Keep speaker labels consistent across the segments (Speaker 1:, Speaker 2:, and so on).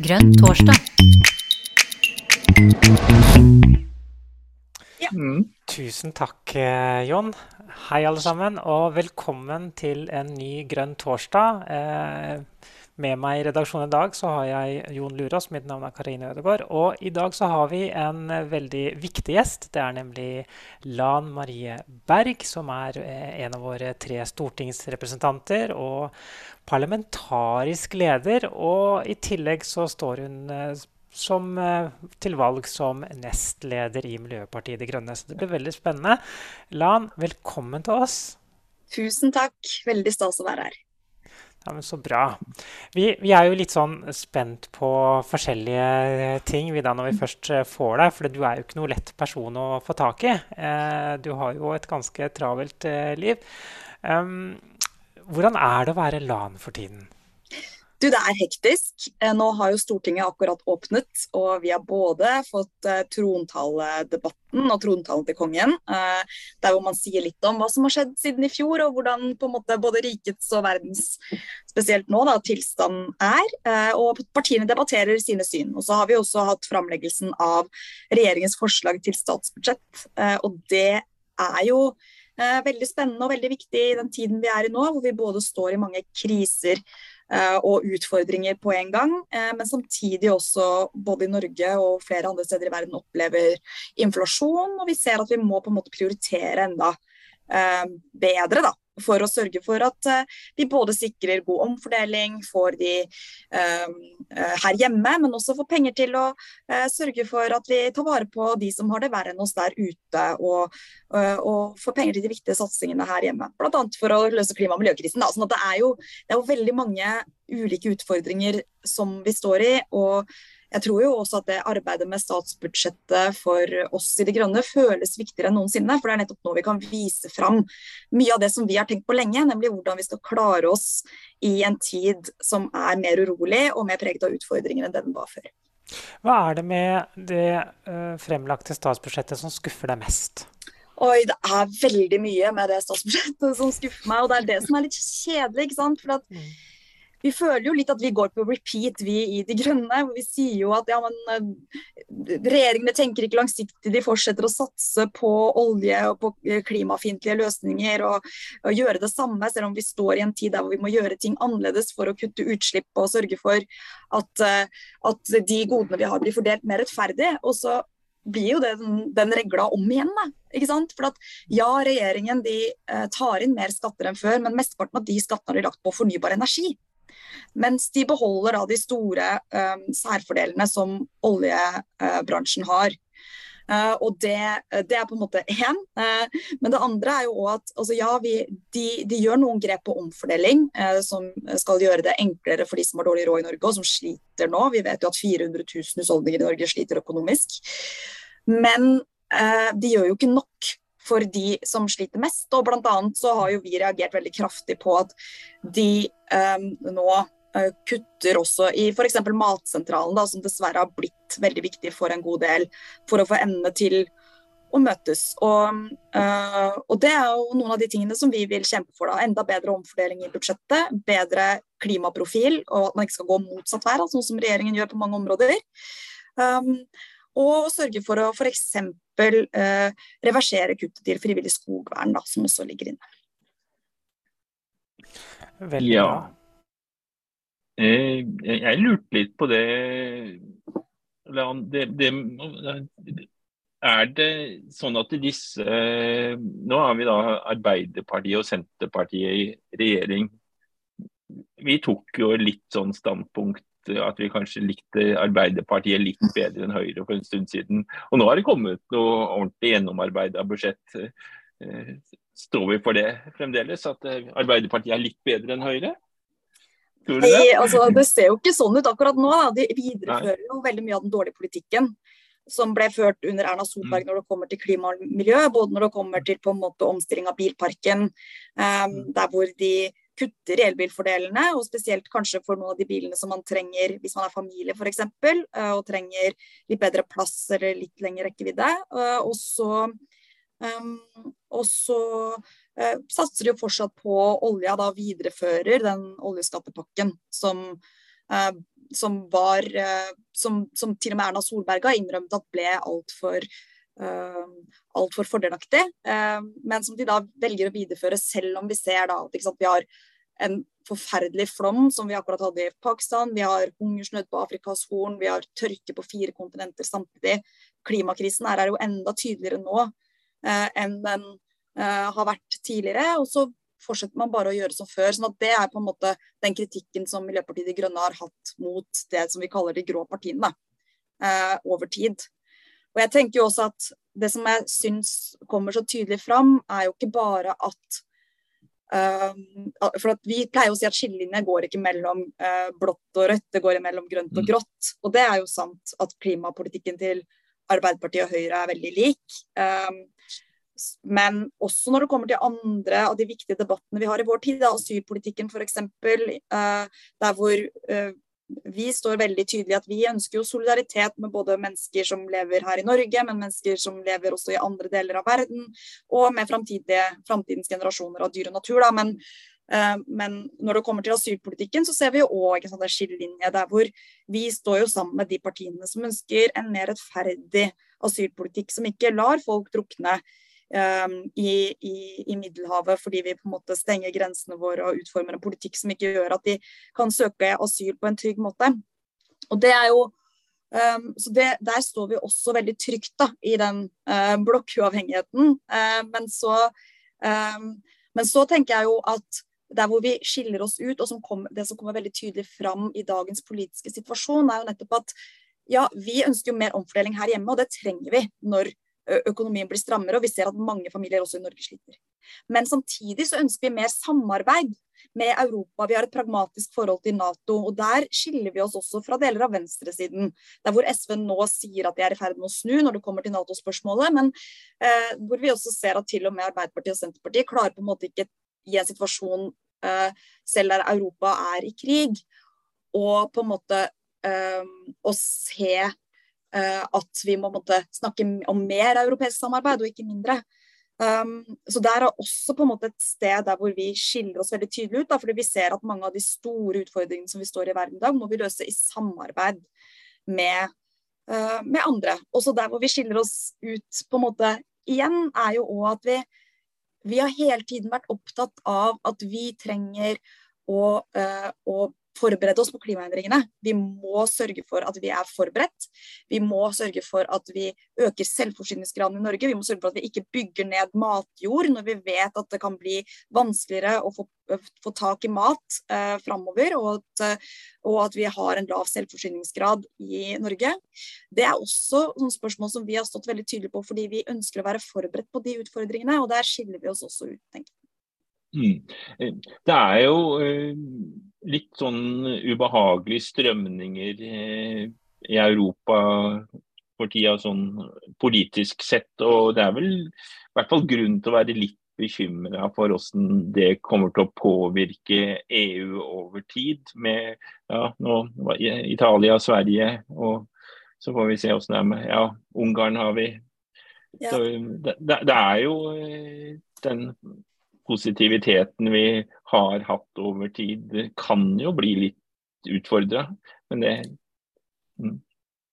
Speaker 1: Grønn torsdag.
Speaker 2: Mm.
Speaker 3: Tusen takk, eh, Jon. Hei, alle sammen, og velkommen til en ny Grønn torsdag. Eh, med meg i redaksjonen i dag så har jeg Jon Lurås, mitt navn er Karine Ødegaard. Og i dag så har vi en veldig viktig gjest. Det er nemlig Lan Marie Berg, som er eh, en av våre tre stortingsrepresentanter og parlamentarisk leder. Og i tillegg så står hun eh, som, eh, til valg som nestleder i Miljøpartiet De Grønne. Så det blir veldig spennende. Lan, velkommen til oss.
Speaker 4: Tusen takk. Veldig stas å være her.
Speaker 3: Ja, men Så bra. Vi, vi, er jo litt sånn spent på forskjellige ting vi da når vi først eh, får deg. For du er jo ikke noe lett person å få tak i. Eh, du har jo et ganske travelt eh, liv. Um, hvordan er det å være LAN for tiden?
Speaker 4: Du, Det er hektisk. Eh, nå har jo Stortinget akkurat åpnet, og vi har både fått eh, trontaledebatten og trontalen til kongen, eh, der hvor man sier litt om hva som har skjedd siden i fjor, og hvordan på en måte både rikets og verdens, spesielt nå, da, tilstand er. Og partiene debatterer sine syn. Og så har vi også hatt framleggelsen av regjeringens forslag til statsbudsjett, og det er jo veldig spennende og veldig viktig i den tiden vi er i nå, hvor vi både står i mange kriser og utfordringer på en gang. Eh, men samtidig også både i Norge og flere andre steder i verden opplever inflasjon. Og vi ser at vi må på en måte prioritere enda eh, bedre da, for å sørge for at vi både sikrer god omfordeling, får de uh, her hjemme, men også får penger til å uh, sørge for at vi tar vare på de som har det verre enn oss der ute, og, og får penger til de viktige satsingene her hjemme. Bl.a. for å løse klima- og miljøkrisen. Da. Sånn det er, jo, det er jo veldig mange ulike utfordringer som vi står i. og jeg tror jo også at det arbeidet med statsbudsjettet for oss i De Grønne føles viktigere enn noensinne. For det er nettopp nå vi kan vise fram mye av det som vi har tenkt på lenge, nemlig hvordan vi skal klare oss i en tid som er mer urolig og mer preget av utfordringer enn det den var før.
Speaker 3: Hva er det med det uh, fremlagte statsbudsjettet som skuffer deg mest?
Speaker 4: Oi, det er veldig mye med det statsbudsjettet som skuffer meg. Og det er det som er litt kjedelig. ikke sant? For at mm vi føler jo litt at vi går på repeat, vi i De grønne. hvor Vi sier jo at ja, men eh, regjeringene tenker ikke langsiktig, de fortsetter å satse på olje og på eh, klimafiendtlige løsninger og, og, gjøre det samme, selv om vi står i en tid der vi må gjøre ting annerledes for å kutte utslipp og sørge for at, eh, at de godene vi har blir fordelt mer rettferdig. Og så blir jo det den, den regla om igjen. Da, ikke sant? For at ja, regjeringen de tar inn mer skatter enn før, men mesteparten av de skattene har de lagt på fornybar energi. Mens de beholder da de store um, særfordelene som oljebransjen har. Uh, og det, det, er på en måte én. Uh, men det andre er jo òg at altså, ja, vi, de, de, gjør noen grep på omfordeling uh, som skal gjøre det enklere for de som har dårlig råd i Norge, og som sliter nå. Vi vet jo at 400 000 husholdninger i Norge sliter økonomisk. Men de gjør jo ikke nok for de som sliter mest. Og bl.a. så har jo vi reagert veldig kraftig på at de eh, nå eh, kutter også i f.eks. Matsentralen, da, som dessverre har blitt veldig viktig for en god del, for å få endene til å møtes. Og, eh, og, det er jo noen av de tingene som vi vil kjempe for. da, Enda bedre omfordeling i budsjettet, bedre klimaprofil, og at man ikke skal gå motsatt vær, sånn som regjeringen gjør på mange områder. Um, og sørge for å f.eks. Eh, reversere kuttet til frivillig skogvern, da, som også ligger inne.
Speaker 3: Veldig bra. Ja.
Speaker 2: Eh, jeg lurte litt på det, det, det er det sånn at disse Nå har vi da Arbeiderpartiet og Senterpartiet i regjering. Vi tok jo litt sånn standpunkt at vi kanskje likte Arbeiderpartiet litt bedre enn Høyre for en stund siden. Og nå har det kommet noe ordentlig gjennomarbeida budsjett. Eh, står vi for det fremdeles, at eh, Arbeiderpartiet er litt bedre enn Høyre?
Speaker 4: Det? Nei, altså, det ser jo ikke sånn ut akkurat nå. Da. De viderefører jo veldig mye av den dårlige politikken som ble ført under Erna Solberg mm. når det kommer til klima og miljø, både når det kommer til på en måte omstilling av bilparken, um, der hvor de kutter i elbilfordelene, og spesielt kanskje for noen av de bilene som man trenger hvis man er familie f.eks. Eh, og trenger litt bedre plass eller litt lengre rekkevidde. Eh, og så, um, og så satser de jo fortsatt på olja, da viderefører den oljeskattepakken som som var som, som, til og med Erna Solberg har innrømt at ble altfor uh, altfor fordelaktig, uh, men som de da velger å videreføre selv om vi ser da at sant, vi har en forferdelig flom som vi akkurat hadde i Pakistan. Vi har hungersnød på Afrikas Horn, vi har tørke på fire kontinenter samtidig. Klimakrisen her er jo enda tydeligere nå eh, enn den eh, har vært tidligere. Og så fortsetter man bare å gjøre som før. sånn at Det er på en måte den kritikken som Miljøpartiet De Grønne har hatt mot det som vi kaller de grå partiene eh, over tid. Og jeg tenker jo også at Det som jeg syns kommer så tydelig fram, er jo ikke bare at Uh, for Vi pleier å si at skillelinjene går ikke mellom uh, blått og rødt, det går mellom grønt og mm. grått. Og det er jo sant at klimapolitikken til Arbeiderpartiet og Høyre er veldig lik. Um, men også når det kommer til andre av de viktige debattene vi har i vår tid, asylpolitikken f.eks., uh, der hvor uh, vi står veldig tydelig at vi ønsker jo solidaritet med både mennesker som lever her i Norge, men mennesker som lever også i andre deler av verden, og med framtidens generasjoner av dyr og natur. Da. Men, uh, men, når det kommer til asylpolitikken, så ser vi jo òg en sånn skillelinje der hvor vi står jo sammen med de partiene som ønsker en mer rettferdig asylpolitikk, som ikke lar folk drukne i, i, i, Middelhavet fordi vi på en måte stenger grensene våre og utformer en politikk som ikke gjør at de kan søke asyl på en trygg måte. Og det er jo um, så det, Der står vi også veldig trygt da, i den uh, blokkuavhengigheten. Uh, men, så, um, men så tenker jeg jo at der hvor vi skiller oss ut, og som kom, det som kommer veldig tydelig fram i dagens politiske situasjon, er jo nettopp at ja, vi ønsker jo mer omfordeling her hjemme, og det trenger vi når økonomien blir strammere, og vi ser at mange familier også i Norge sliter. Men samtidig så ønsker vi mer samarbeid med Europa. Vi har et pragmatisk forhold til Nato, og der skiller vi oss også fra deler av venstresiden. Der hvor SV nå sier at de er i ferd med å snu når det kommer til Nato-spørsmålet, men eh, hvor vi også ser at til og med Arbeiderpartiet og Senterpartiet klarer på en måte ikke i en situasjon eh, selv der Europa er i krig, og på en måte eh, å se at vi må måtte, snakke om mer europeisk samarbeid, og ikke mindre. Um, så Der er også på en måte et sted der hvor vi skiller oss veldig tydelig ut. Da, fordi vi ser at mange av de store utfordringene som vi står i verden i dag, må vi løse i samarbeid med, uh, med andre. Også der hvor vi skiller oss ut på en måte igjen, er jo òg at vi, vi har hele tiden vært opptatt av at vi trenger å, uh, å forberede oss på klimaendringene. Vi må sørge for at vi er forberedt. Vi må sørge for at vi øker selvforsyningsgraden i Norge. Vi må sørge for at vi ikke bygger ned matjord når vi vet at det kan bli vanskeligere å få, få tak i mat eh, framover, og at, og at, vi har en lav selvforsyningsgrad i Norge. Det er også noen spørsmål som vi har stått veldig tydelig på fordi vi ønsker å være forberedt på de utfordringene, og der skiller vi oss også ut, tenker.
Speaker 2: Mm. Det er jo eh, litt sånn ubehagelige strømninger eh, i Europa for tida, sånn politisk sett. Og det er vel i hvert fall grunn til å være litt bekymra for hvordan det kommer til å påvirke EU over tid. Med ja, nå, Italia, Sverige, og så får vi se hvordan det er med ja, Ungarn har vi. Ja. Så det, det, er jo eh, den positiviteten vi har hatt over tid, kan jo bli litt utfordra. Men det
Speaker 4: mm.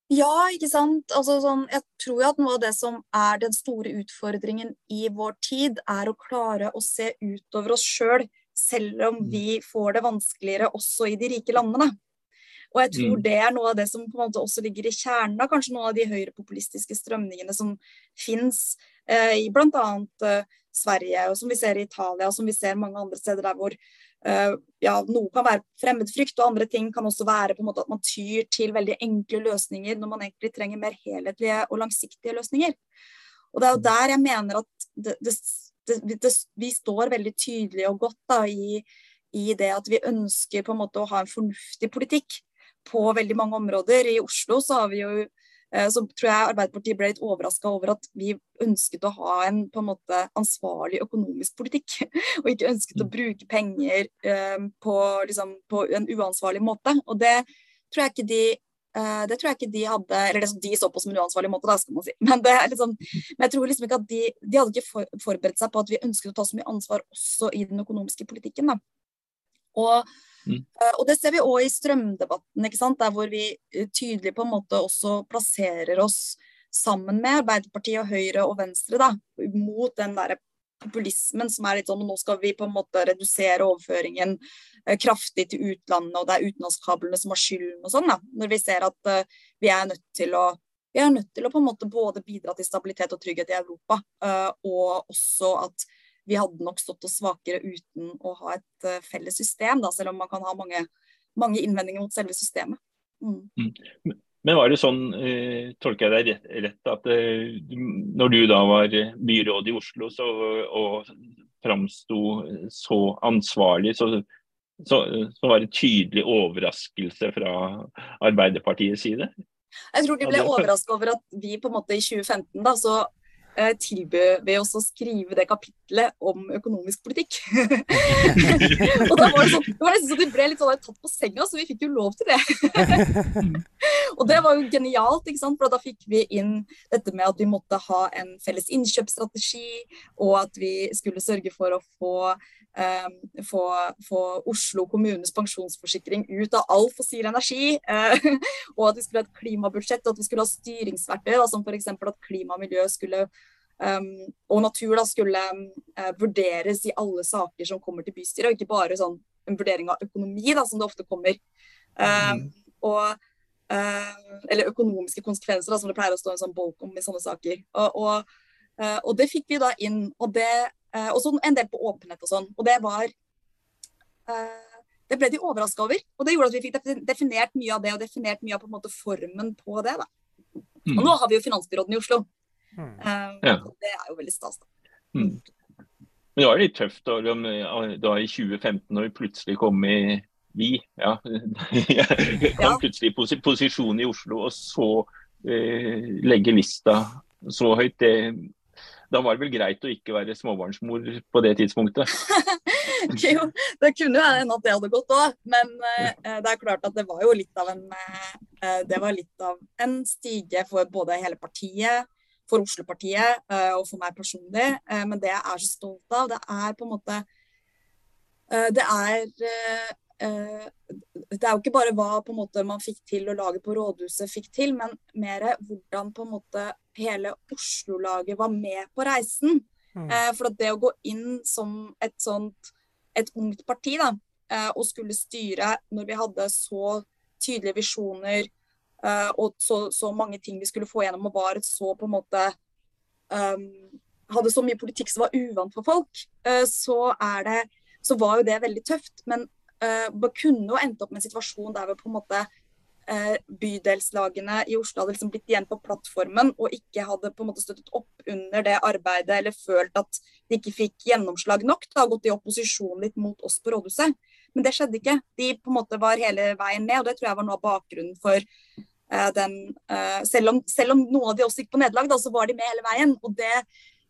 Speaker 4: Ja, ikke sant. Altså, sånn, jeg tror at noe av det som er den store utfordringen i vår tid, er å klare å se utover oss sjøl, selv, selv om mm. vi får det vanskeligere også i de rike landene. Og jeg tror mm. det er noe av det som på en måte også ligger i kjernen av kanskje noen av de høyrepopulistiske strømningene som fins eh, i bl.a. Eh, Sverige, og som vi ser i Italia, og som vi ser mange andre steder der hvor eh, ja, noe kan være fremmedfrykt, og andre ting kan også være på en måte at man tyr til veldig enkle løsninger når man egentlig trenger mer helhetlige og langsiktige løsninger. Og det er jo der jeg mener at det, det, det, vi står veldig tydelig og godt da, i, i det at vi ønsker på en måte å ha en fornuftig politikk på veldig mange områder. I Oslo så har vi jo så tror jeg Arbeiderpartiet ble litt overraska over at vi ønsket å ha en på en måte ansvarlig økonomisk politikk. Og ikke ønsket å mm. bruke penger eh, på, liksom, på en uansvarlig måte. Og det tror jeg ikke de eh, det tror jeg ikke de hadde Eller det som de så på som en uansvarlig måte, da, skal man si. Men, liksom, men jeg tror liksom ikke at de, de hadde ikke forberedt seg på at vi ønsket å ta så mye ansvar også i den økonomiske politikken. da. Og, mm. og det ser vi òg i strømdebatten, der hvor vi tydelig på en måte også plasserer oss sammen med Arbeiderpartiet og Høyre og Venstre da, mot den der populismen som er litt sånn nå skal vi på en måte redusere overføringen eh, kraftig til utlandet, og det er utenlandskablene som har skylden og sånn. da, Når vi ser at uh, vi er nødt til å vi er nødt til å på en måte både bidra til stabilitet og trygghet i Europa, uh, og også at vi hadde nok stått oss svakere uten å ha et uh, felles system, da, selv om man kan ha mange, mange innvendinger mot selve systemet. Mm.
Speaker 2: Mm. Men var det sånn, eh, tolker jeg deg rett, at eh, når du da var byråd i Oslo så, og framsto så ansvarlig, så, så, så, var det tydelig overraskelse fra Arbeiderpartiets side?
Speaker 4: Jeg tror de ble overraska over at vi på en måte i 2015 da, så tilbød vi oss å skrive det kapitlet om økonomisk politikk. og da var det, sånn, det var nesten så de ble litt sånn tatt på senga, så vi fikk jo lov til det. og det var jo genialt, ikke sant? for da fikk vi inn dette med at vi måtte ha en felles innkjøpsstrategi, og at vi skulle sørge for å få Um, få, få, Oslo kommunes pensjonsforsikring ut av all fossil energi. Uh, og at vi skulle ha et klimabudsjett og at vi skulle ha styringsverktøy, da, som f.eks. at klima og miljø skulle og natur da, skulle uh, vurderes i alle saker som kommer til bystyret, og ikke bare sånn, en vurdering av økonomi, da, som det ofte kommer. Um, og, uh, eller økonomiske konsekvenser, da, som det pleier å stå en sånn bolk om i sånne saker. Og, og, og det fikk vi da inn. og det Uh, og så en del på åpenhet og sånn. Og det var Det ble de overraska over. Og det gjorde at vi fikk definert mye av det, og definert mye av på en måte formen på det. da. Mm. Og nå har vi jo finansbyråden i Oslo. Mm. Um, ja. Det er jo veldig stas. Mm.
Speaker 2: Men det var litt tøft da, da i 2015, når vi plutselig kom i vi, ja, kom plutselig i posisjon i Oslo, og så eh, legge lista så høyt. Det, da var det vel greit å ikke være småbarnsmor på det tidspunktet?
Speaker 4: jo, det kunne jo hende at det hadde gått òg, men uh, det er klart at det var jo litt av en uh, Det var litt av en stige for både hele partiet, for Oslo-partiet uh, og for meg personlig. men det jeg er så stolt av, det er på en måte Det er det er jo ikke bare hva på en måte man fikk til å lage på rådhuset fikk til, men mer hvordan på en måte hele Oslo-laget var med på reisen. Mm. Eh, for det å gå inn som et sånt et ungt parti da, eh, og skulle styre når vi hadde så tydelige visjoner eh, og så, så, mange ting vi skulle få gjennom, og var så på en måte um, Hadde så mye politikk som var uvant for folk, uh, så det så var jo det veldig tøft. Men uh, kunne jo endt opp med en situasjon der vi på en måte bydelslagene i Oslo hadde liksom blitt igjen på plattformen og ikke hadde på en måte støttet opp under det arbeidet eller følt at de ikke fikk gjennomslag nok. Da gått i opposisjon litt mot oss på rådhuset. Men det skjedde ikke. De på en måte var hele veien med, og det tror jeg var noe av bakgrunnen for uh, den uh, selv, om, selv, om, noen av de også gikk på nederlag, så var de med hele veien. Og det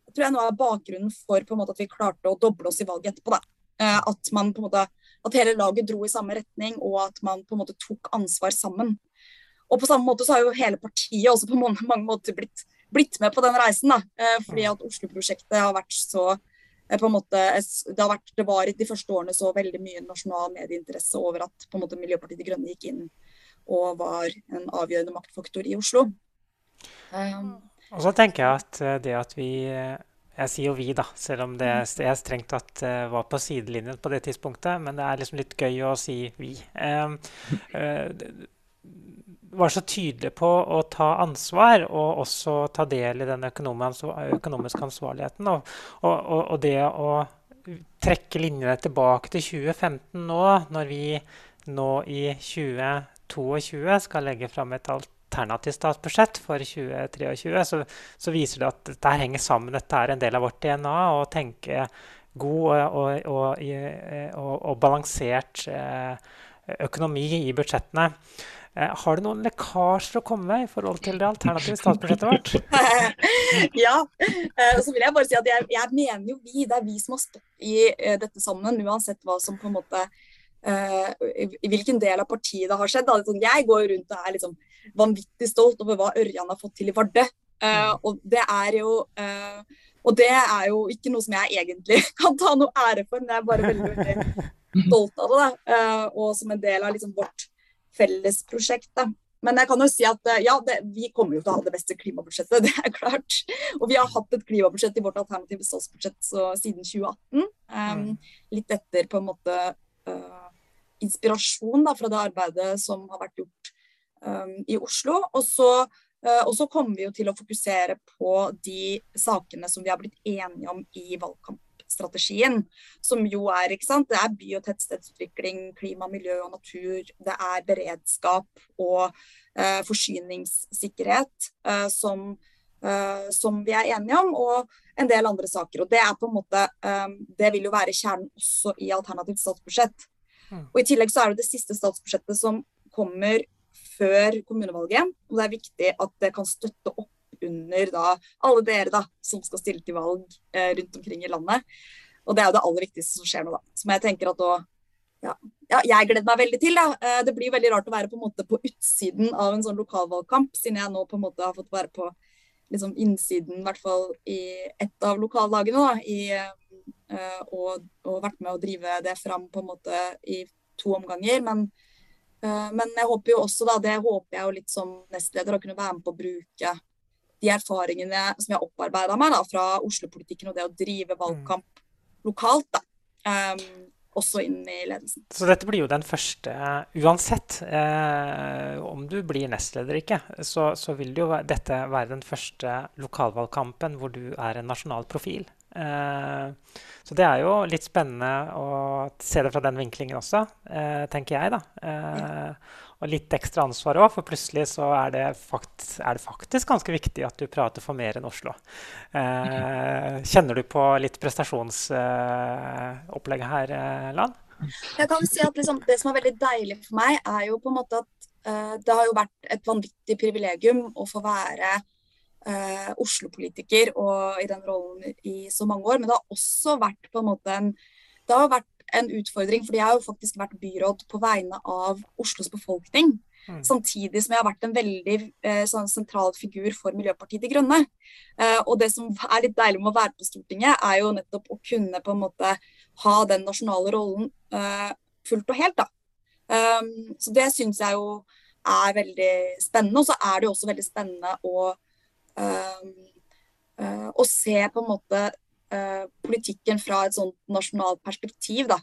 Speaker 4: tror jeg er noe av bakgrunnen for på en måte at vi klarte å doble oss i valget etterpå. da. Uh, at man på en måte at hele laget dro i samme retning, og at man på en måte tok ansvar sammen. Og på samme måte så har jo hele partiet også på mange, mange måter blitt, blitt, med på den reisen. da, fordi at Oslo-prosjektet har vært så måte, det, har vært, det var i de første årene så veldig mye nasjonal medieinteresse over at på en måte Miljøpartiet De Grønne gikk inn og var en avgjørende maktfaktor i Oslo.
Speaker 3: Um, og så tenker jeg at eh, det at vi jeg sier jo vi, da, selv om det er strengt tatt uh, var på sidelinjen på det tidspunktet. Men det er liksom litt gøy å si vi. Um, uh, var så tydelig på å ta ansvar og også ta del i den økonomiske ansvarligheten. Og, og, og, det å trekke linjene tilbake til 2015 nå, når vi nå i 2022 skal legge fram et alternativt statsbudsjett for 2023, så, så, viser det at dette henger sammen. Dette er en del av vårt DNA. Å tenke god og, og, og, og balansert eh, økonomi i budsjettene. Eh, har du noen lekkasjer å komme med i forhold til det alternative statsbudsjettet vårt?
Speaker 4: ja, Og så vil jeg bare si at jeg, jeg, mener jo vi. Det er vi som har stått i dette sammen, uansett hva som på en måte Uh, i, i, hvilken del av partiet det har skjedd. Da. jeg går rundt og er liksom vanvittig stolt over hva Ørjan har fått til i Vardø. Uh, og det er jo uh, og det er jo ikke noe som jeg egentlig kan ta noe ære for, men jeg er bare veldig, veldig stolt av det. Da. Og som en del av liksom vårt felles prosjekt. Da. Men jeg kan jo si at ja, det, vi kommer jo til å ha det beste klimabudsjettet, det er klart. Og vi har hatt et klimabudsjett i vårt alternative statsbudsjett siden 2018. Um, litt etter på en måte uh, inspirasjon da, fra det arbeidet som har vært gjort um, i Oslo. Og så, uh, og så kommer vi jo til å fokusere på de sakene som vi har blitt enige om i valgkampen strategien, som jo er ikke sant, det er by- og tettstedsutvikling, klima, miljø og natur. Det er beredskap og eh, forsyningssikkerhet eh, som, eh, som, vi er enige om, og en del andre saker. Og Det er på en måte, eh, det vil jo være kjernen også i alternativt statsbudsjett. Mm. Og I tillegg så er det det siste statsbudsjettet som kommer før kommunevalget. og Det er viktig at det kan støtte opp under da, alle dere da, som skal stille til valg eh, rundt omkring i landet. Og det er jo det aller viktigste som skjer nå, da. Som jeg tenker at da ja, ja, jeg gleder meg veldig til. Da. Eh, det blir veldig rart å være på, en måte på utsiden av en sånn lokalvalgkamp, siden jeg nå på en måte har fått være på liksom innsiden, i hvert fall i ett av lokallagene. Da, i, uh, og, og, vært med å drive det fram på en måte i to omganger. Men, uh, men jeg håper jo også, da, det håper jeg jo litt som nestleder, å kunne være med på å bruke de erfaringene som jeg har opparbeida meg da, fra Oslo-politikken og det å drive valgkamp lokalt, da, um, også inn i ledelsen.
Speaker 3: Så dette blir jo den første, uansett eh, om du blir nestleder ikke, så, så, vil jo dette være den første lokalvalgkampen hvor du er en nasjonal profil. Eh, så det er jo litt spennende å se det fra den vinklingen også, eh, tenker jeg, da. Eh, og litt ekstra ansvar òg, for plutselig så er det, fakt, er det, faktisk ganske viktig at du prater for mer enn Oslo. Eh, kjenner du på litt prestasjonsopplegget eh, her, eh, Lan?
Speaker 4: Jeg kan si at liksom, Det som er veldig deilig for meg, er jo på en måte at uh, det har jo vært et vanvittig privilegium å få være uh, Oslo-politiker og i den rollen i så mange år. Men det har også vært på en måte en det har vært en utfordring, fordi jeg har jo faktisk vært byråd på vegne av Oslos befolkning. Mm. Samtidig som jeg har vært en veldig eh, sånn sentral figur for Miljøpartiet De Grønne. Eh, og det som er litt deilig med å være på Stortinget, er jo nettopp å kunne på en måte ha den nasjonale rollen eh, fullt og helt. da. Um, så det syns jeg jo er veldig spennende. Og så er det jo også veldig spennende å, um, uh, å se på en måte politikken fra et sånt nasjonalt perspektiv. Da.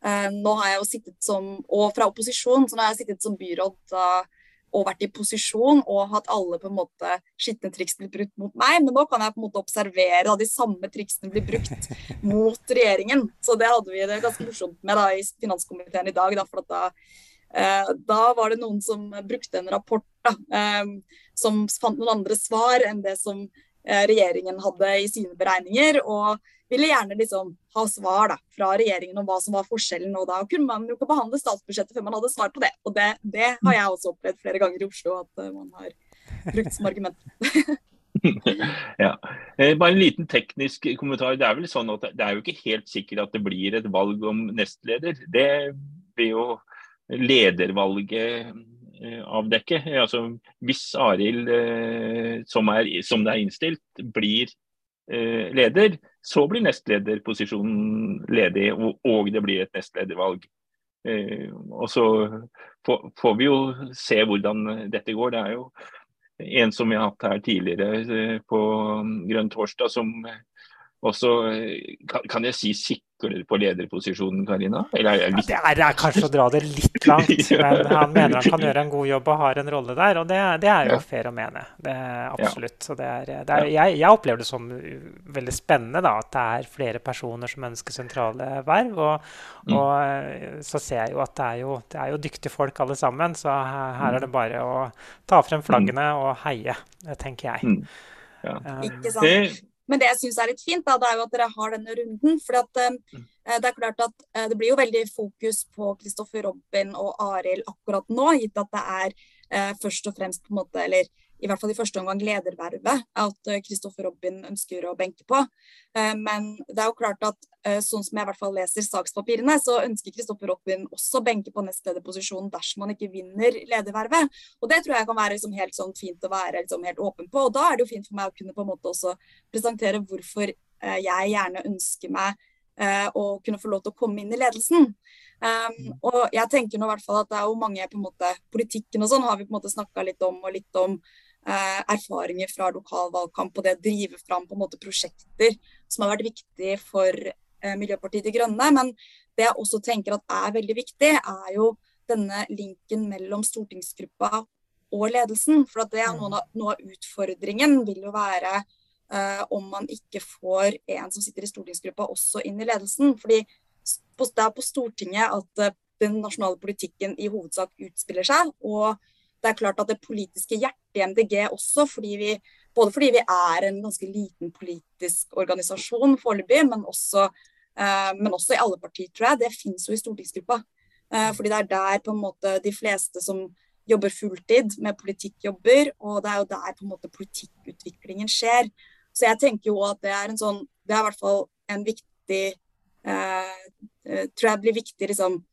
Speaker 4: Eh, nå har jeg jo sittet som, og fra opposisjon, så nå har jeg sittet som byråd og vært i posisjon og hatt alle på en måte skitne triks blitt brukt mot meg. Men nå kan jeg på en måte observere at de samme triksene blir brukt mot regjeringen. Så det hadde vi det ganske morsomt med da, i finanskomiteen i dag. Da, for da, eh, da, var det noen som brukte en rapport da, eh, som fant noen andre svar enn det som Eh, regjeringen hadde i sine beregninger. Og ville gjerne liksom ha svar da, fra regjeringen om hva som var forskjellen. Og da kunne man jo ikke behandle statsbudsjettet før man hadde svar på det. Og det, det har jeg også opplevd flere ganger i Oslo at uh, man har brukt som argument.
Speaker 2: ja. Eh, bare en liten teknisk kommentar. Det er vel sånn at det er jo ikke helt sikkert at det blir et valg om nestleder. Det blir jo ledervalget Eh, avdekke. Altså, hvis Arild, eh, som, som, det er innstilt, blir eh, leder, så blir nestlederposisjonen ledig, og, det blir et nestledervalg. Og så får, vi jo se hvordan dette går. Det er jo en som vi har hatt her tidligere på Grønn torsdag, som også kan, jeg si sikler på lederposisjonen, Karina?
Speaker 3: Eller er litt... ja, det er kanskje å dra det litt langt, men han mener han kan gjøre en god jobb og har en rolle der. Og det, det er jo ja. fair å mene. Det er absolutt. Så det er, det er, jeg, jeg, opplever det som veldig spennende da, at det er flere personer som ønsker sentrale verv. Og, mm. og eh, så ser jeg jo at det er jo, det er jo dyktige folk alle sammen, så her, her, er det bare å ta frem flaggene mm. og heie, tenker jeg.
Speaker 4: Mm. Ja. Um, Ikke sant. Men det jeg syns er litt fint, da, det er jo at dere har denne runden. For uh, det er klart at uh, det blir jo veldig fokus på Kristoffer Robin og Arild akkurat nå, gitt at det er først og fremst på en måte, eller i hvert fall i første omgang ledervervet at Kristoffer Robin ønsker å benke på. Eh, men det er jo klart at eh, sånn som jeg i hvert fall leser sakspapirene, så ønsker Kristoffer Robin også å benke på nestlederposisjonen dersom han ikke vinner ledervervet. Og det tror jeg kan være liksom helt sånn fint å være liksom helt åpen på. Og da er det jo fint for meg å kunne på en måte også presentere hvorfor eh, jeg gjerne ønsker meg og kunne få lov til å komme inn i ledelsen. Um, og jeg tenker nå i hvert fall at det er jo mange på en måte, Politikken og sånn har vi på en måte snakka litt om, og litt om erfaringer fra lokal valgkamp og det å drive fram på en måte prosjekter som har vært viktig for uh, Miljøpartiet De Grønne. Men det jeg også tenker at er veldig viktig, er jo denne linken mellom stortingsgruppa og ledelsen. For det er noe av, noe av utfordringen vil jo være uh, om man ikke får en som sitter i stortingsgruppa også inn i ledelsen. fordi det er på Stortinget at uh, den nasjonale politikken i hovedsak utspiller seg. Og det er klart at det politiske hjertet i MDG også, fordi vi, både fordi vi er en ganske liten politisk organisasjon foreløpig, men, uh, men også i alle partier, tror jeg, det finnes jo i stortingsgruppa. Uh, fordi det er der på en måte de fleste som jobber fulltid med politikk jobber, og det er jo der på en måte politikkutviklingen skjer. Så jeg tenker jo at det er en sånn Det er i hvert fall en viktig eh, eh Tror jeg blir viktig liksom eh, eh,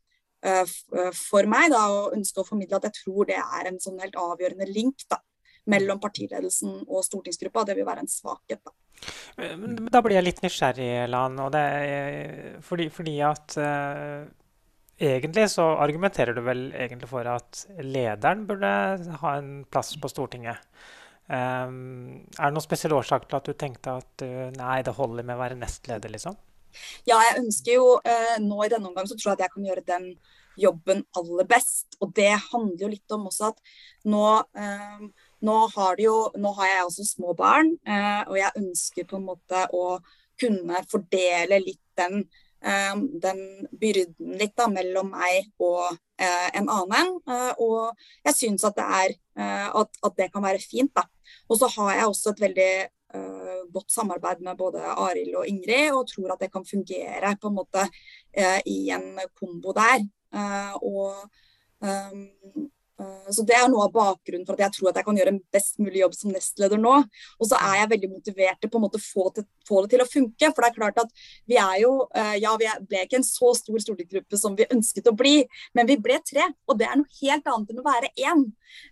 Speaker 4: for meg da, å ønske å formidle at jeg tror det er en sånn helt avgjørende link da, mellom partiledelsen og stortingsgruppa. Det vil være en svakhet. Da.
Speaker 3: Da blir jeg litt nysgjerrig, Lan. Og det er fordi, fordi at uh, egentlig så argumenterer du vel egentlig for at lederen burde ha en plass på Stortinget. Um, er det noen spesiell årsak til at du tenkte at uh, nei, det holder med å være nestleder, liksom?
Speaker 4: Ja, jeg ønsker jo uh, nå i denne omgang så tror jeg at jeg kan gjøre den jobben aller best. Og det handler jo litt om også at nå, uh, nå har, jo, nå har jeg også små barn, uh, og jeg ønsker på en måte å kunne fordele litt den den byrden litt da, mellom meg og eh, en annen. Eh, og jeg syns at, eh, at, at, det kan være fint. da. Og så har jeg også et veldig godt samarbeid med både Arild og Ingrid, og tror at det kan fungere på en måte uh, i en kombo der. Uh, og um, Eh, så Det er noe av bakgrunnen for at jeg tror at jeg kan gjøre en best mulig jobb som nestleder nå. Og så er jeg veldig motivert til på en måte få, til, få det til å funke. For det er klart at vi er jo eh, Ja, vi ble ikke en så stor stortingsgruppe som vi ønsket å bli, men vi ble tre. Og det er noe helt annet enn å være én.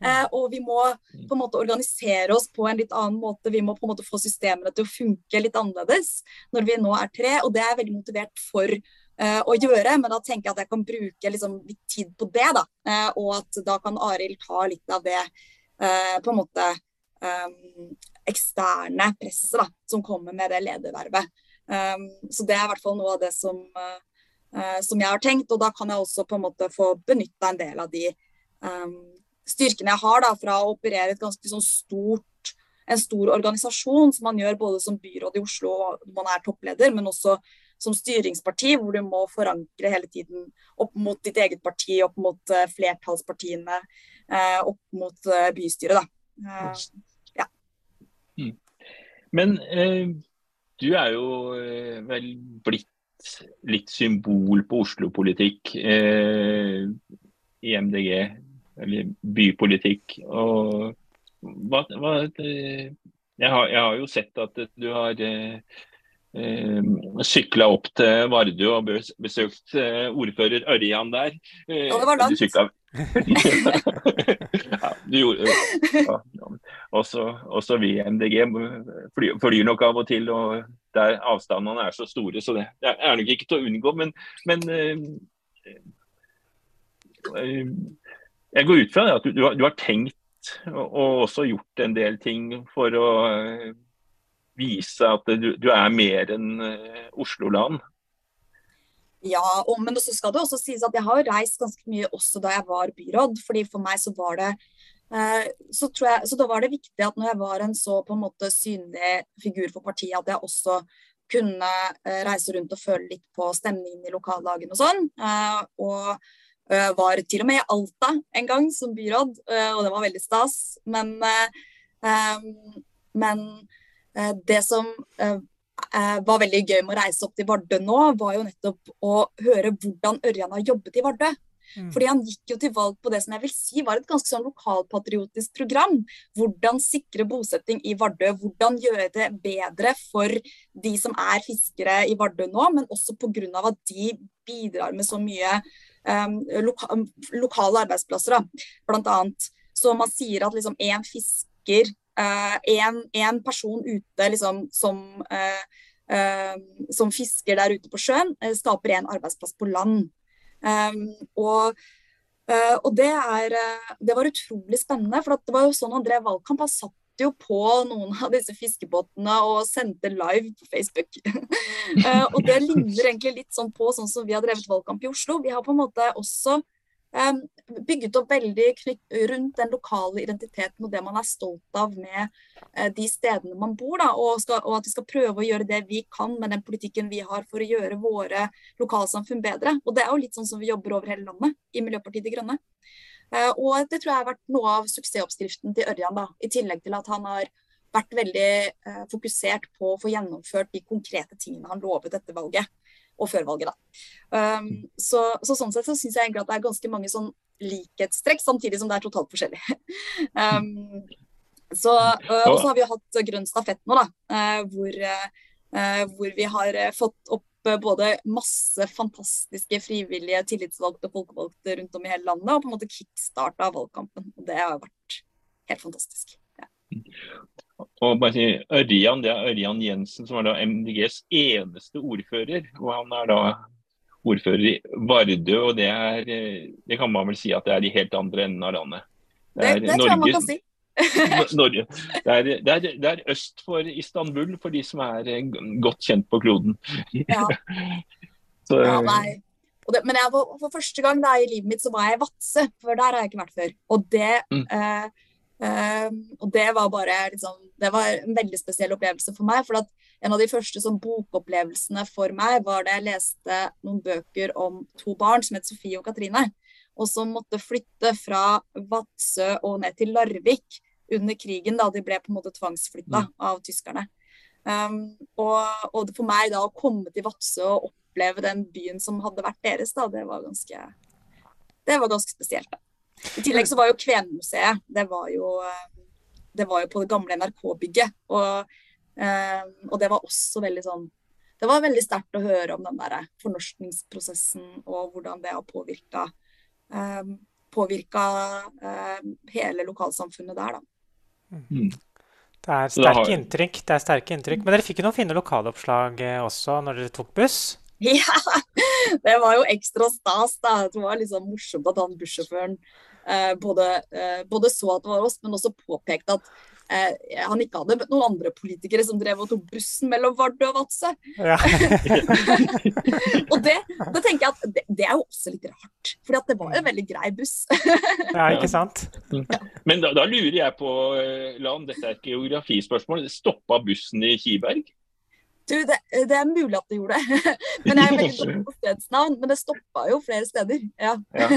Speaker 4: Eh, og vi må på en måte organisere oss på en litt annen måte. Vi må på en måte få systemene til å funke litt annerledes når vi nå er tre. Og det er jeg veldig motivert for å gjøre, men da tenker jeg at jeg kan bruke liksom, litt tid på det. da, uh, Og at da kan Arild ta litt av det uh, på en måte eksterne presset da, som kommer med det ledervervet. Så det er i hvert fall noe av det som, som jeg har tenkt. Og da kan jeg også på en måte få benytta en del av de styrkene jeg har da, fra å operere et ganske sånn stort en stor organisasjon, som man gjør både som byråd i Oslo og man er toppleder, men også som styringsparti, hvor du må forankre hele tiden opp mot ditt eget parti, opp mot uh, flertallspartiene, uh, opp mot uh, bystyret. Da. ja.
Speaker 2: Men Men du er jo vel blitt litt symbol på Oslo-politikk i MDG, eller bypolitikk. Og hva, hva jeg, har, jeg, har, jo sett at du har eh, sykla opp til Vardø og besøkt eh, ordfører Ørjan der.
Speaker 4: Eh, og det var langt.
Speaker 2: ja, du gjorde ja, også, også vi i MDG flyr, flyr, nok av og til, og der avstandene er så store, så det, det er nok ikke til å unngå. Men, men eh, eh, jeg går ut fra at du, du, har, tenkt og også gjort en del ting for å eh, vise at du, du er mer enn uh, Oslo-land?
Speaker 4: Ja, og, men så skal det også sies at jeg har reist ganske mye også da jeg var byråd. fordi For meg så var det så så, jeg, så da var det viktig at når jeg var en så på en måte synlig figur for partiet, at jeg også kunne uh, reise rundt og føle litt på stemningen i lokallagene og sånn. og var til og med i Alta en gang som byråd, og det var veldig stas. Men, men Eh, det som eh, eh, var veldig gøy med å reise opp til Vardø nå, var jo nettopp å høre hvordan Ørjan har jobbet i Vardø. Mm. Fordi Han gikk jo til valg på det som jeg vil si var et ganske sånn lokalpatriotisk program. Hvordan sikre bosetting i Vardø, hvordan gjøre det bedre for de som er fiskere i Vardø nå, men også pga. at de bidrar med så mye um, loka lokale arbeidsplasser. Da. Blant annet. Så man sier at liksom fisker én uh, person ute liksom, som, uh, som fisker der ute på sjøen, skaper en arbeidsplass på land. og og det, er, det, var utrolig spennende. For det var jo sånn han drev valgkamp. Han satt jo på noen av disse fiskebåtene og sendte live på Facebook. uh, og det ligner egentlig litt sånn på sånn som vi har drevet valgkamp i Oslo. Vi har på en måte også bygget opp veldig rundt den lokale identiteten og det man er stolt av med uh, de stedene man bor. Da, og, skal, og, at vi skal prøve å gjøre det vi kan med den politikken vi har for å gjøre våre lokalsamfunn bedre. Og det er jo litt sånn som vi jobber over hele landet i Miljøpartiet De Grønne. Eh, og det tror jeg har vært noe av suksessoppskriften til Ørjan. da, I tillegg til at han har vært veldig eh, fokusert på å få gjennomført de konkrete tingene han lovet etter valget. Og før valget, da. Um, så, så, sånn sett så syns jeg egentlig at det er ganske mange sånn likhetstrekk, samtidig som det er totalt forskjellig. um, så, uh, og så har vi hatt grønn stafett nå, da, uh, hvor, uh, hvor vi har fått opp både masse fantastiske frivillige tillitsvalgte og folkevalgte rundt om i hele landet, og på en måte kickstarta valgkampen. Og det har vært helt fantastisk. Ja.
Speaker 2: Og bare si, Ørjan, Det er Ørjan Jensen, som er da MDGs eneste ordfører. og Han er da ordfører i Vardø, og det, er, det kan man vel si at det er i helt andre enden av landet.
Speaker 4: Det, det, det tror jeg man kan si.
Speaker 2: Norge. Det er, det, er, det er, øst for Istanbul, for de som er eh, godt kjent på kloden.
Speaker 4: Ja. så, ja nei. Det, men jeg, for, for, første gang da, i livet mitt så var jeg i Vadsø, for der har jeg ikke vært før. Og det, mm. eh, eh, og det var bare liksom, Det var en veldig spesiell opplevelse for meg. for at en av de første sånn, bokopplevelsene for meg var da jeg leste noen bøker om to barn som het Sofie og Katrine. Og som måtte flytte fra Vadsø og ned til Larvik under krigen, da de ble på en måte tvangsflytta mm. av tyskerne. Um, og, og, for meg da å komme til Vadsø og oppleve den byen som hadde vært deres, da, det var ganske, det var ganske spesielt. da. I tillegg så var jo Kvenmuseet, det var jo, det var jo på det gamle NRK-bygget. Og, um, og, det var også veldig sånn Det var veldig sterkt å høre om den der fornorskningsprosessen og hvordan det har påvirka um, påvirka hele lokalsamfunnet der, da.
Speaker 3: Mm. Det er sterke inntrykk. det er sterke inntrykk. Men dere fikk jo noen fine lokaloppslag eh, også når dere tok buss?
Speaker 4: Ja, det var jo ekstra stas. da. Det var liksom morsomt at han bussjåføren eh, både, eh, både, så at det var oss, men også påpekte at eh, han ikke hadde møtt noen andre politikere som drev og tok bussen mellom Vardø og Vadsø. Ja. og det, det, tenker jeg at det, det, er jo også litt rart, for det var en veldig grei buss.
Speaker 3: ja, ikke sant?
Speaker 2: Ja. Men da, da, lurer jeg på, eh, Lan, dette er et geografispørsmål, stoppa bussen i Kiberg?
Speaker 4: Du, det, det, er mulig at det gjorde det. men jeg er veldig dårlig på stedsnavn. Men det stoppa jo flere steder. Ja. ja.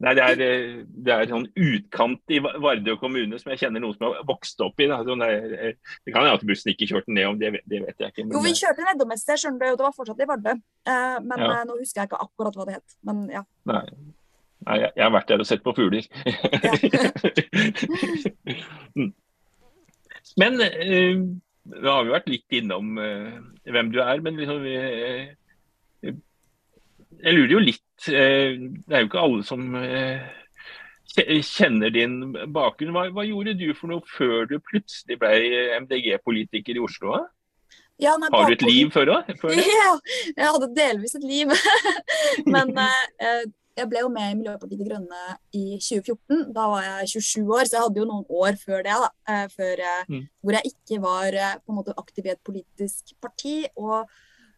Speaker 2: Nei, det er, det er sånn utkant i Vardø kommune som jeg kjenner noen som har vokst opp i. Sånn det, det kan hende at bussen ikke kjørte ned om, det, det vet jeg ikke.
Speaker 4: Men, jo, vi kjørte nedover et sted, skjønner du, og det var fortsatt i Vardø. Eh, men ja. Eh, nå husker jeg ikke akkurat hva det het. Men ja.
Speaker 2: Nei. Nei, jeg, jeg har vært der og sett på fugler. Mm. men uh, nå har vi vært litt innom uh, hvem du er, men liksom, uh, jeg lurer jo litt uh, Det er jo ikke alle som kjenner din bakgrunn. Hva, hva, gjorde du for noe før du plutselig ble MDG-politiker i Oslo? Ja, nei, har du et liv før òg?
Speaker 4: Ja, jeg hadde delvis et liv. men jeg ble jo med i Miljøpartiet De Grønne i 2014. Da var jeg 27 år, så jeg hadde jo noen år før det. da, eh, før, mm. Hvor jeg ikke var eh, på en måte aktiv i et politisk parti. og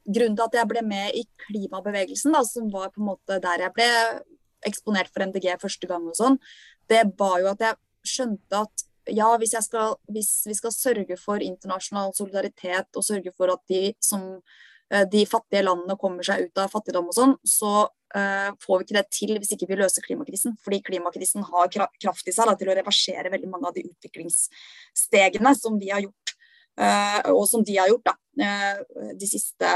Speaker 4: Grunnen til at jeg ble med i klimabevegelsen, da, som var på en måte der jeg ble eksponert for MDG første gang, og sånn, det var jo at jeg skjønte at ja, hvis, skal, hvis vi skal sørge for internasjonal solidaritet og sørge for at de som de fattige landene kommer seg ut av fattigdom og sånn, så uh, får vi ikke det til hvis ikke vi løser klimakrisen. Fordi klimakrisen har kraft i seg da, til å reversere veldig mange av de utviklingsstegene som vi har gjort, uh, og som de har gjort da, de siste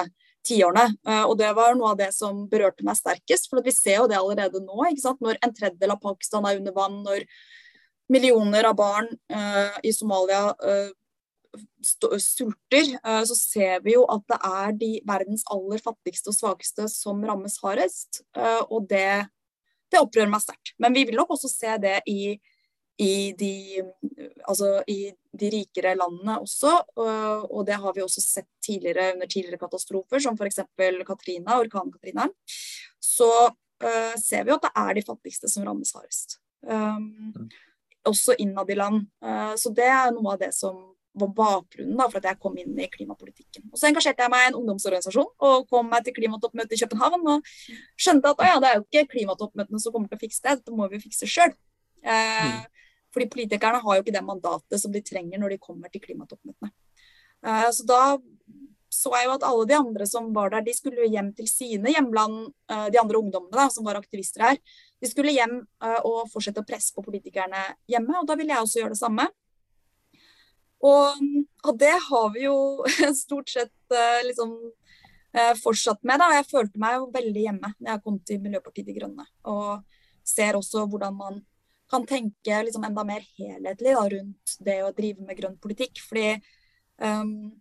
Speaker 4: tiårene. og det var noe av det som berørte meg sterkest. For vi ser jo det allerede nå. Når en tredjedel av Pakistan er under vann, når millioner av barn i Somalia sulter, eh, så ser vi jo at det er de verdens aller fattigste og svakeste som rammes hardest. Eh, og det, det opprører meg sterkt. Men vi vil nok også se det i i de, altså i de rikere landene også. Og, og, det har vi også sett tidligere under tidligere katastrofer, som f.eks. Katrina, orkanen Katrina. Så uh, ser vi at det er de fattigste som rammes hardest. Um, også innad i land. Uh, så det er noe av det som var bakgrunnen da, for at jeg kom inn i klimapolitikken. Og Så engasjerte jeg meg i en ungdomsorganisasjon og kom meg til klimatoppmøtet i København. Og skjønte at ja, det er jo ikke klimatoppmøtene som kommer til å fikse det, dette må vi fikse sjøl. Eh, mm. Fordi politikerne har jo ikke det mandatet som de trenger når de kommer til klimatoppmøtene. Eh, så da så jeg jo at alle de andre som var der, de skulle hjem til sine hjemland, eh, de andre ungdommene da, som var aktivister her. De skulle hjem eh, og fortsette å presse på politikerne hjemme, og da ville jeg også gjøre det samme. Og, og det har vi jo stort sett liksom fortsatt med. da, Jeg følte meg jo veldig hjemme når jeg kom til Miljøpartiet De Grønne. Og ser også hvordan man kan tenke liksom enda mer helhetlig da, rundt det å drive med grønn politikk. Fordi, um,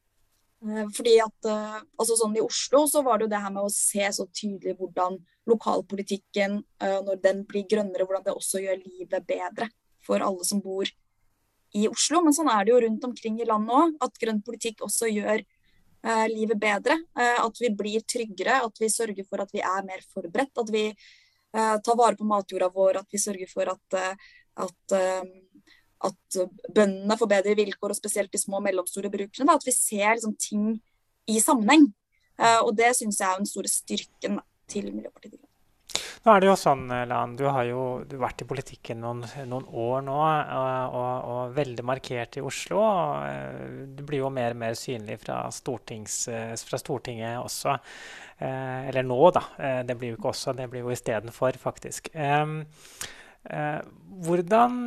Speaker 4: fordi at altså sånn I Oslo så var det jo det her med å se så tydelig hvordan lokalpolitikken, når den blir grønnere, hvordan det også gjør livet bedre for alle som bor i Oslo. Men sånn er det jo rundt omkring i landet òg, at grønn politikk også gjør eh, livet bedre. at vi blir tryggere, at vi sørger for at vi er mer forberedt. At vi Eh, tar vare på matjorda vår, at vi sørger for at, eh, at, eh, at bøndene får bedre vilkår, og spesielt de små og mellomstore brukerne. Da, at vi ser liksom, ting i sammenheng. Og det syns jeg er den store styrken til Miljøpartiet.
Speaker 3: Nå er det jo sånn, Lan, Du har jo du vært i politikken noen, noen år nå, og, og, og, veldig markert i Oslo. Du blir jo mer og mer synlig fra, fra Stortinget også. Eh, eller nå, da. Eh, det blir jo ikke også, det blir jo istedenfor, faktisk. Eh, hvordan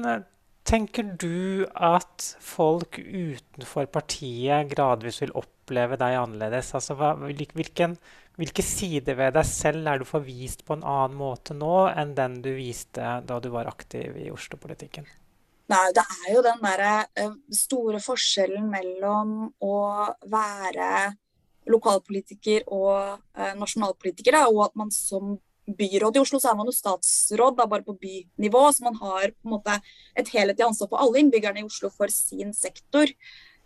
Speaker 3: tenker du at folk utenfor partiet gradvis vil oppleve deg annerledes? Altså, hvilken, hvilke sider ved deg selv er du forvist på en annen måte nå enn den du viste da du var aktiv i Oslo-politikken?
Speaker 4: Nei, Det er jo den der store forskjellen mellom å være lokalpolitiker og eh, nasjonalpolitiker. Da, og at man som byråd i Oslo, så er man jo statsråd, da, bare på bynivå. Så man har på en måte et helhetlig ansvar for alle innbyggerne i Oslo for sin sektor.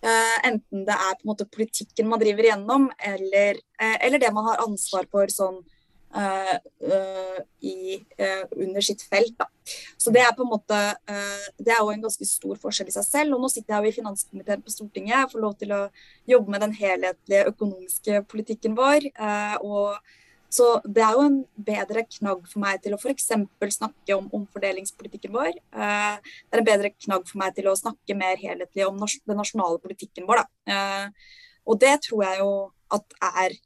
Speaker 4: Uh, enten det er på en måte politikken man driver igjennom, eller, uh, eller det man har ansvar for sånn Uh, i, under sitt felt. Da. Så Det er på en måte, det er jo en ganske stor forskjell i seg selv. og Nå sitter jeg jo i finanskomiteen på Stortinget. Jeg får lov til å jobbe med den helhetlige økonomiske politikken vår. og så Det er jo en bedre knagg for meg til å f.eks. snakke om omfordelingspolitikken vår. Det er en bedre knagg for meg til å snakke mer helhetlig om den nasjonale politikken vår. Da. Og det tror jeg jo at er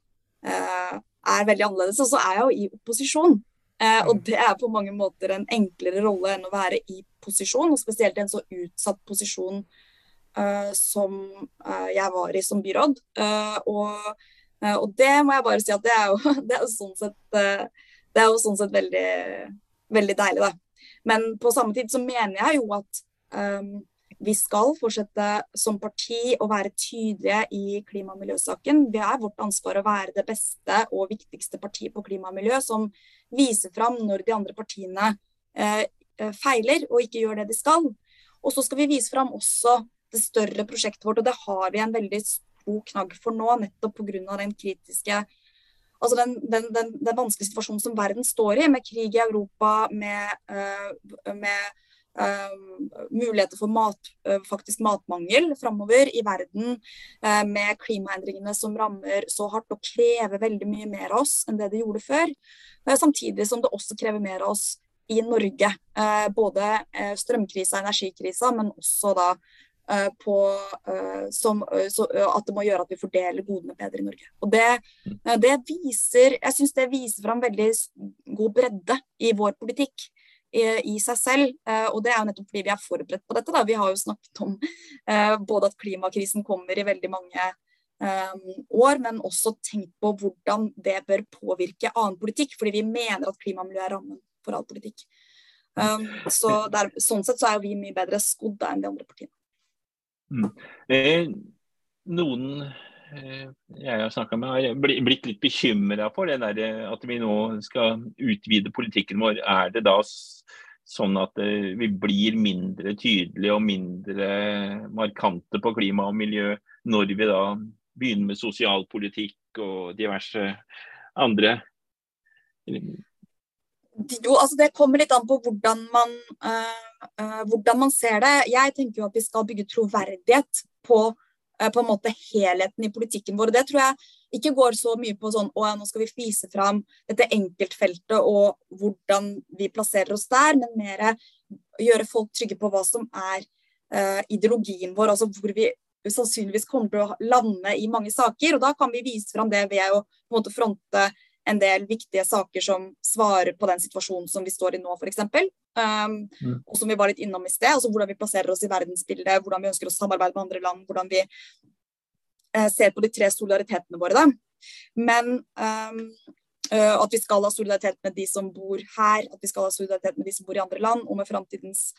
Speaker 4: er veldig annerledes. Og så er jeg jo i opposisjon. Eh, og mm. det er på mange måter en enklere rolle enn å være i posisjon, og spesielt i en så utsatt posisjon som jeg var i som byråd. Og, og, det må jeg bare si at det er jo, det er jo sånn sett, det er jo sånn sett veldig, veldig deilig, da. Men på samme tid så mener jeg jo at um, vi skal fortsette som parti å være tydelige i klima- og miljøsaken. Det er vårt ansvar å være det beste og viktigste partiet på klima og miljø, som viser fram når de andre partiene eh, eh, feiler og ikke gjør det de skal. Og så skal vi vise fram også det større prosjektet vårt, og det har vi en veldig god knagg for nå, nettopp pga. den kritiske altså den, den, den, den, vanskelige situasjonen som verden står i, med krig i Europa, med, uh, med uh, muligheter for mat, uh, faktisk matmangel framover i verden, med klimaendringene som rammer så hardt og krever veldig mye mer av oss enn det det gjorde før. Samtidig som det også krever mer av oss i Norge. Både strømkrisa og energikrisa, men også da på, som, så, at det må gjøre at vi fordeler godene bedre i Norge. Og det, det viser, Jeg syns det viser fram veldig god bredde i vår politikk i seg selv. Eh, og det er jo nettopp fordi vi er forberedt på dette. Da. Vi har jo snakket om eh, både at klimakrisen kommer i veldig mange um, år, men også tenkt på hvordan det bør påvirke annen politikk. Fordi vi mener at klima og miljø er rammen for all politikk. Um, så der, sånn sett så er vi mye bedre skodd enn de andre partiene.
Speaker 2: Mm. Eh, noen Eh, jeg har snakka med, har blitt litt bekymra for det der, at vi nå skal utvide politikken vår. Er det da sånn at vi blir mindre tydelige og mindre markante på klima og miljø når vi da begynner med sosialpolitikk og diverse andre
Speaker 4: jo, altså Det kommer litt an på hvordan man, uh, uh, hvordan man ser det. Jeg tenker jo at vi skal bygge troverdighet på, uh, på en måte helheten i politikken vår. Det tror jeg ikke går så mye på sånn å nå skal vi vise fram dette enkeltfeltet og hvordan vi plasserer oss der, men mer gjøre folk trygge på hva som er ideologien vår. altså hvor vi sannsynligvis kommer til å lande i mange saker. og Da kan vi vise fram det ved å på en måte fronte en del viktige saker som svarer på den situasjonen som vi står i nå, f.eks. Um, mm. Og som vi var litt innom i sted. altså Hvordan vi plasserer oss i verdensbildet, hvordan vi ønsker å samarbeide med andre land. Hvordan vi uh, ser på de tre solidaritetene våre. Da. Men um, uh, at vi skal ha solidaritet med de som bor her, at vi skal ha solidaritet med de som bor i andre land, og med framtidens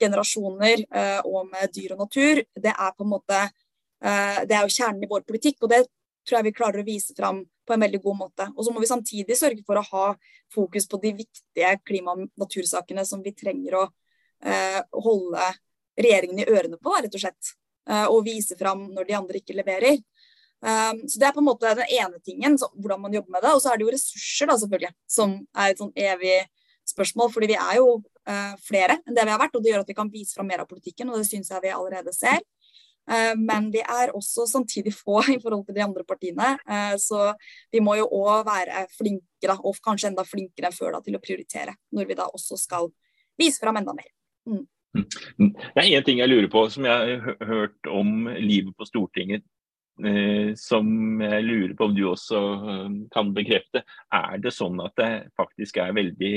Speaker 4: generasjoner uh, og med dyr og natur, det er på en måte det er jo kjernen i vår politikk. og det tror jeg vi klarer å vise fram på en veldig god måte. Og så må vi samtidig sørge for å ha fokus på de viktige klima- og natursakene som vi trenger å eh, holde regjeringen i ørene på, rett og slett. Eh, og vise fram når de andre ikke leverer. Um, så Det er på en måte den ene tingen, så, hvordan man jobber med det. Og så er det jo ressurser, da selvfølgelig, som er et sånn evig spørsmål. fordi vi er jo uh, flere enn det vi har vært, og det gjør at vi kan vise fram mer av politikken. Og det syns jeg vi allerede ser. Eh, men vi er også samtidig få i forhold til de andre partiene. Eh, så vi må jo òg være flinkere, og kanskje enda flinkere enn før da, til å prioritere. Når vi da også skal vise fram enda mer. Mm.
Speaker 2: Det er én ting jeg lurer på, som jeg har hørt om livet på Stortinget. Eh, som jeg lurer på om du også kan bekrefte. Er det sånn at det faktisk er veldig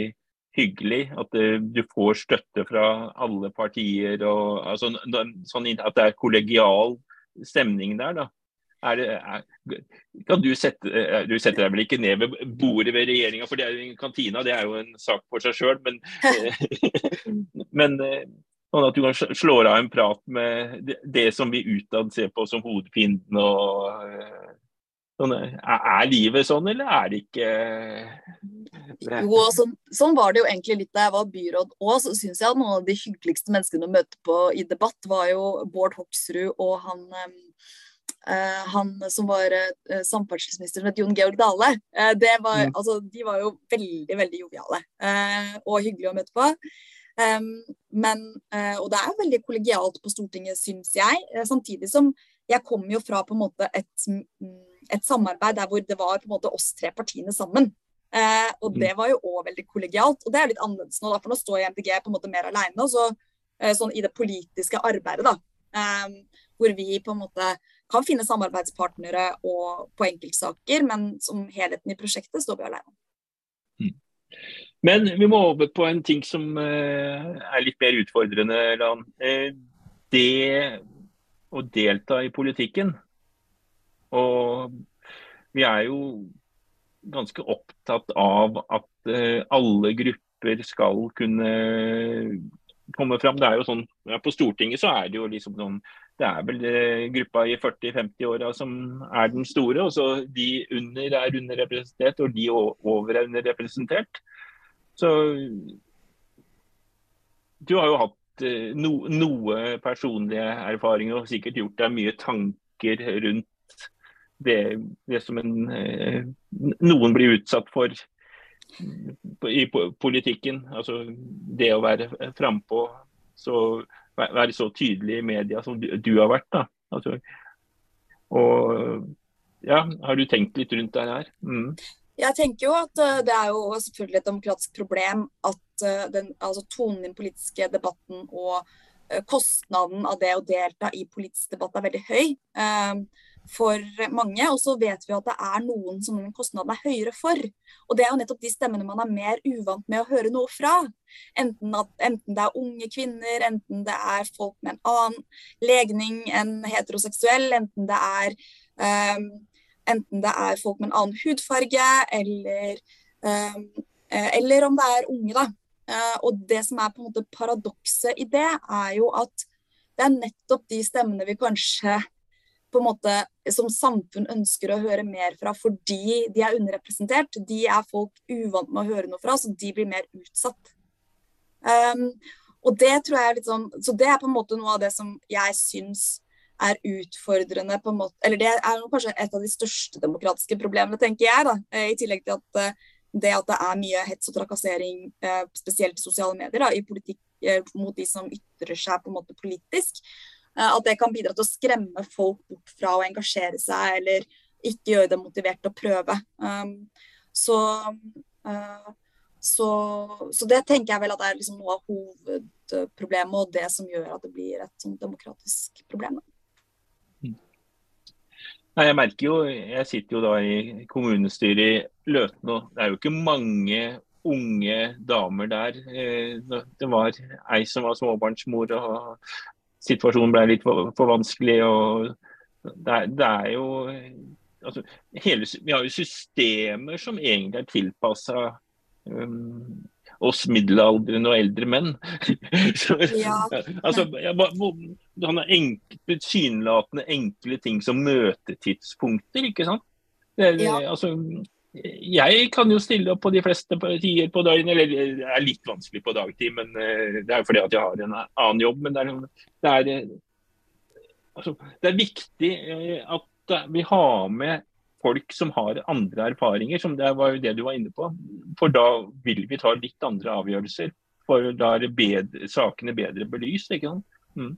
Speaker 2: hyggelig. At du får støtte fra alle partier. Og, altså, sånn at det er kollegial stemning der. da. Er det, er, kan du sette eh, Du setter deg vel ikke ned ved bordet ved regjeringa, for det er jo kantina, det er jo en sak for seg sjøl. Men, men eh, sånn at du kan slå av en prat med det, det som vi utad ser på som hovedfienden og eh, Sånn, er livet sånn, eller er det ikke
Speaker 4: Jo, sånn, sånn, var det jo egentlig litt da jeg var byråd òg. Så syns jeg at noen av de hyggeligste menneskene å møte på i debatt, var jo Bård Hoksrud og han eh, han som var uh, samferdselsminister, Jon Georg Dale. Uh, var, mm. altså, de var jo veldig, veldig joviale og hyggelige å møte på. Um, men, og det er veldig kollegialt på Stortinget, syns jeg. samtidig som jeg kommer jo fra på en måte et et samarbeid der hvor det var på en måte oss tre partiene sammen. Eh, og det mm. var jo òg veldig kollegialt. Og det er litt annerledes nå, da, for nå står MDG på en måte mer alene. Så, eh, sånn i det politiske arbeidet, da. Eh, hvor vi på en måte kan finne samarbeidspartnere og, på enkeltsaker, men som helheten i prosjektet står vi alene.
Speaker 2: Mm. Men vi må over på en ting som eh, er litt mer utfordrende, Lan. Eh, det å delta i politikken og vi er jo ganske opptatt av at uh, alle grupper skal kunne komme fram. Det er jo sånn, ja, På Stortinget så er det jo liksom noen Det er vel uh, gruppa i 40-50-åra som er den store. og så De under er underrepresentert, og de over er underrepresentert. Så du har jo hatt uh, no, noe personlige erfaringer og sikkert gjort deg mye tanker rundt det, det som en, eh, noen blir utsatt for i politikken. Altså det å være frampå, være så tydelig i media som du, du har vært. da. Altså, og ja, Har du tenkt litt rundt det her? Mm.
Speaker 4: Jeg tenker jo at uh, det er jo selvfølgelig et demokratisk problem at uh, den, altså tonen i den politiske debatten og kostnaden av det å delta i politisk debatt er veldig høy. For mange. Og så vet vi at det er noen som kostnaden er høyere for. Og det er jo nettopp de stemmene man er mer uvant med å høre noe fra. Enten, at, enten det er unge kvinner, enten det er folk med en annen legning enn heteroseksuell, enten det er, um, enten det er folk med en annen hudfarge, eller, um, eller om det er unge, da. Uh, og det som er på en måte paradokset i det, er jo at det er nettopp de stemmene vi kanskje på en måte som samfunn ønsker å høre mer fra fordi de er underrepresentert. De er folk uvant med å høre noe fra, så de blir mer utsatt. Um, og det tror jeg er litt sånn, Så det er på en måte noe av det som jeg syns er utfordrende på en måte, Eller det er kanskje et av de største demokratiske problemene, tenker jeg. da, eh, I tillegg til at eh, det at det er mye hets og trakassering, eh, spesielt i sosiale medier, da, i politikk mot de som ytrer seg på en måte politisk. At det kan bidra til å skremme folk bort fra å engasjere seg, eller ikke gjøre dem motivert til å prøve. Um, så, så, så, det tenker jeg vel at er liksom noe av hovedproblemet, og det som gjør at det blir et sånn demokratisk problem.
Speaker 2: Nei, Jeg merker jo, jeg sitter jo da i kommunestyret i Løten, og det er jo ikke mange unge damer der. Eh, det var ei som var småbarnsmor, og situasjonen ble litt for, for vanskelig. og det er, det er jo altså, hele, Vi har jo systemer som egentlig er tilpassa um, oss middelaldrende og eldre menn. Så, ja. altså, han har enkle, tilsynelatende enkle ting som møtetidspunkter, ikke sant. Det, ja. altså, jeg kan jo stille opp på de fleste tider på døgnet, eller det er litt vanskelig på dagtid, men eh, det er jo fordi at jeg har en annen jobb. Men det er, det er, eh, altså, det er viktig eh, at vi har med folk som har andre erfaringer, som det var jo det du var inne på. For da vil vi ta litt andre avgjørelser. For da er bedre, sakene bedre belyst. ikke sant? Mm.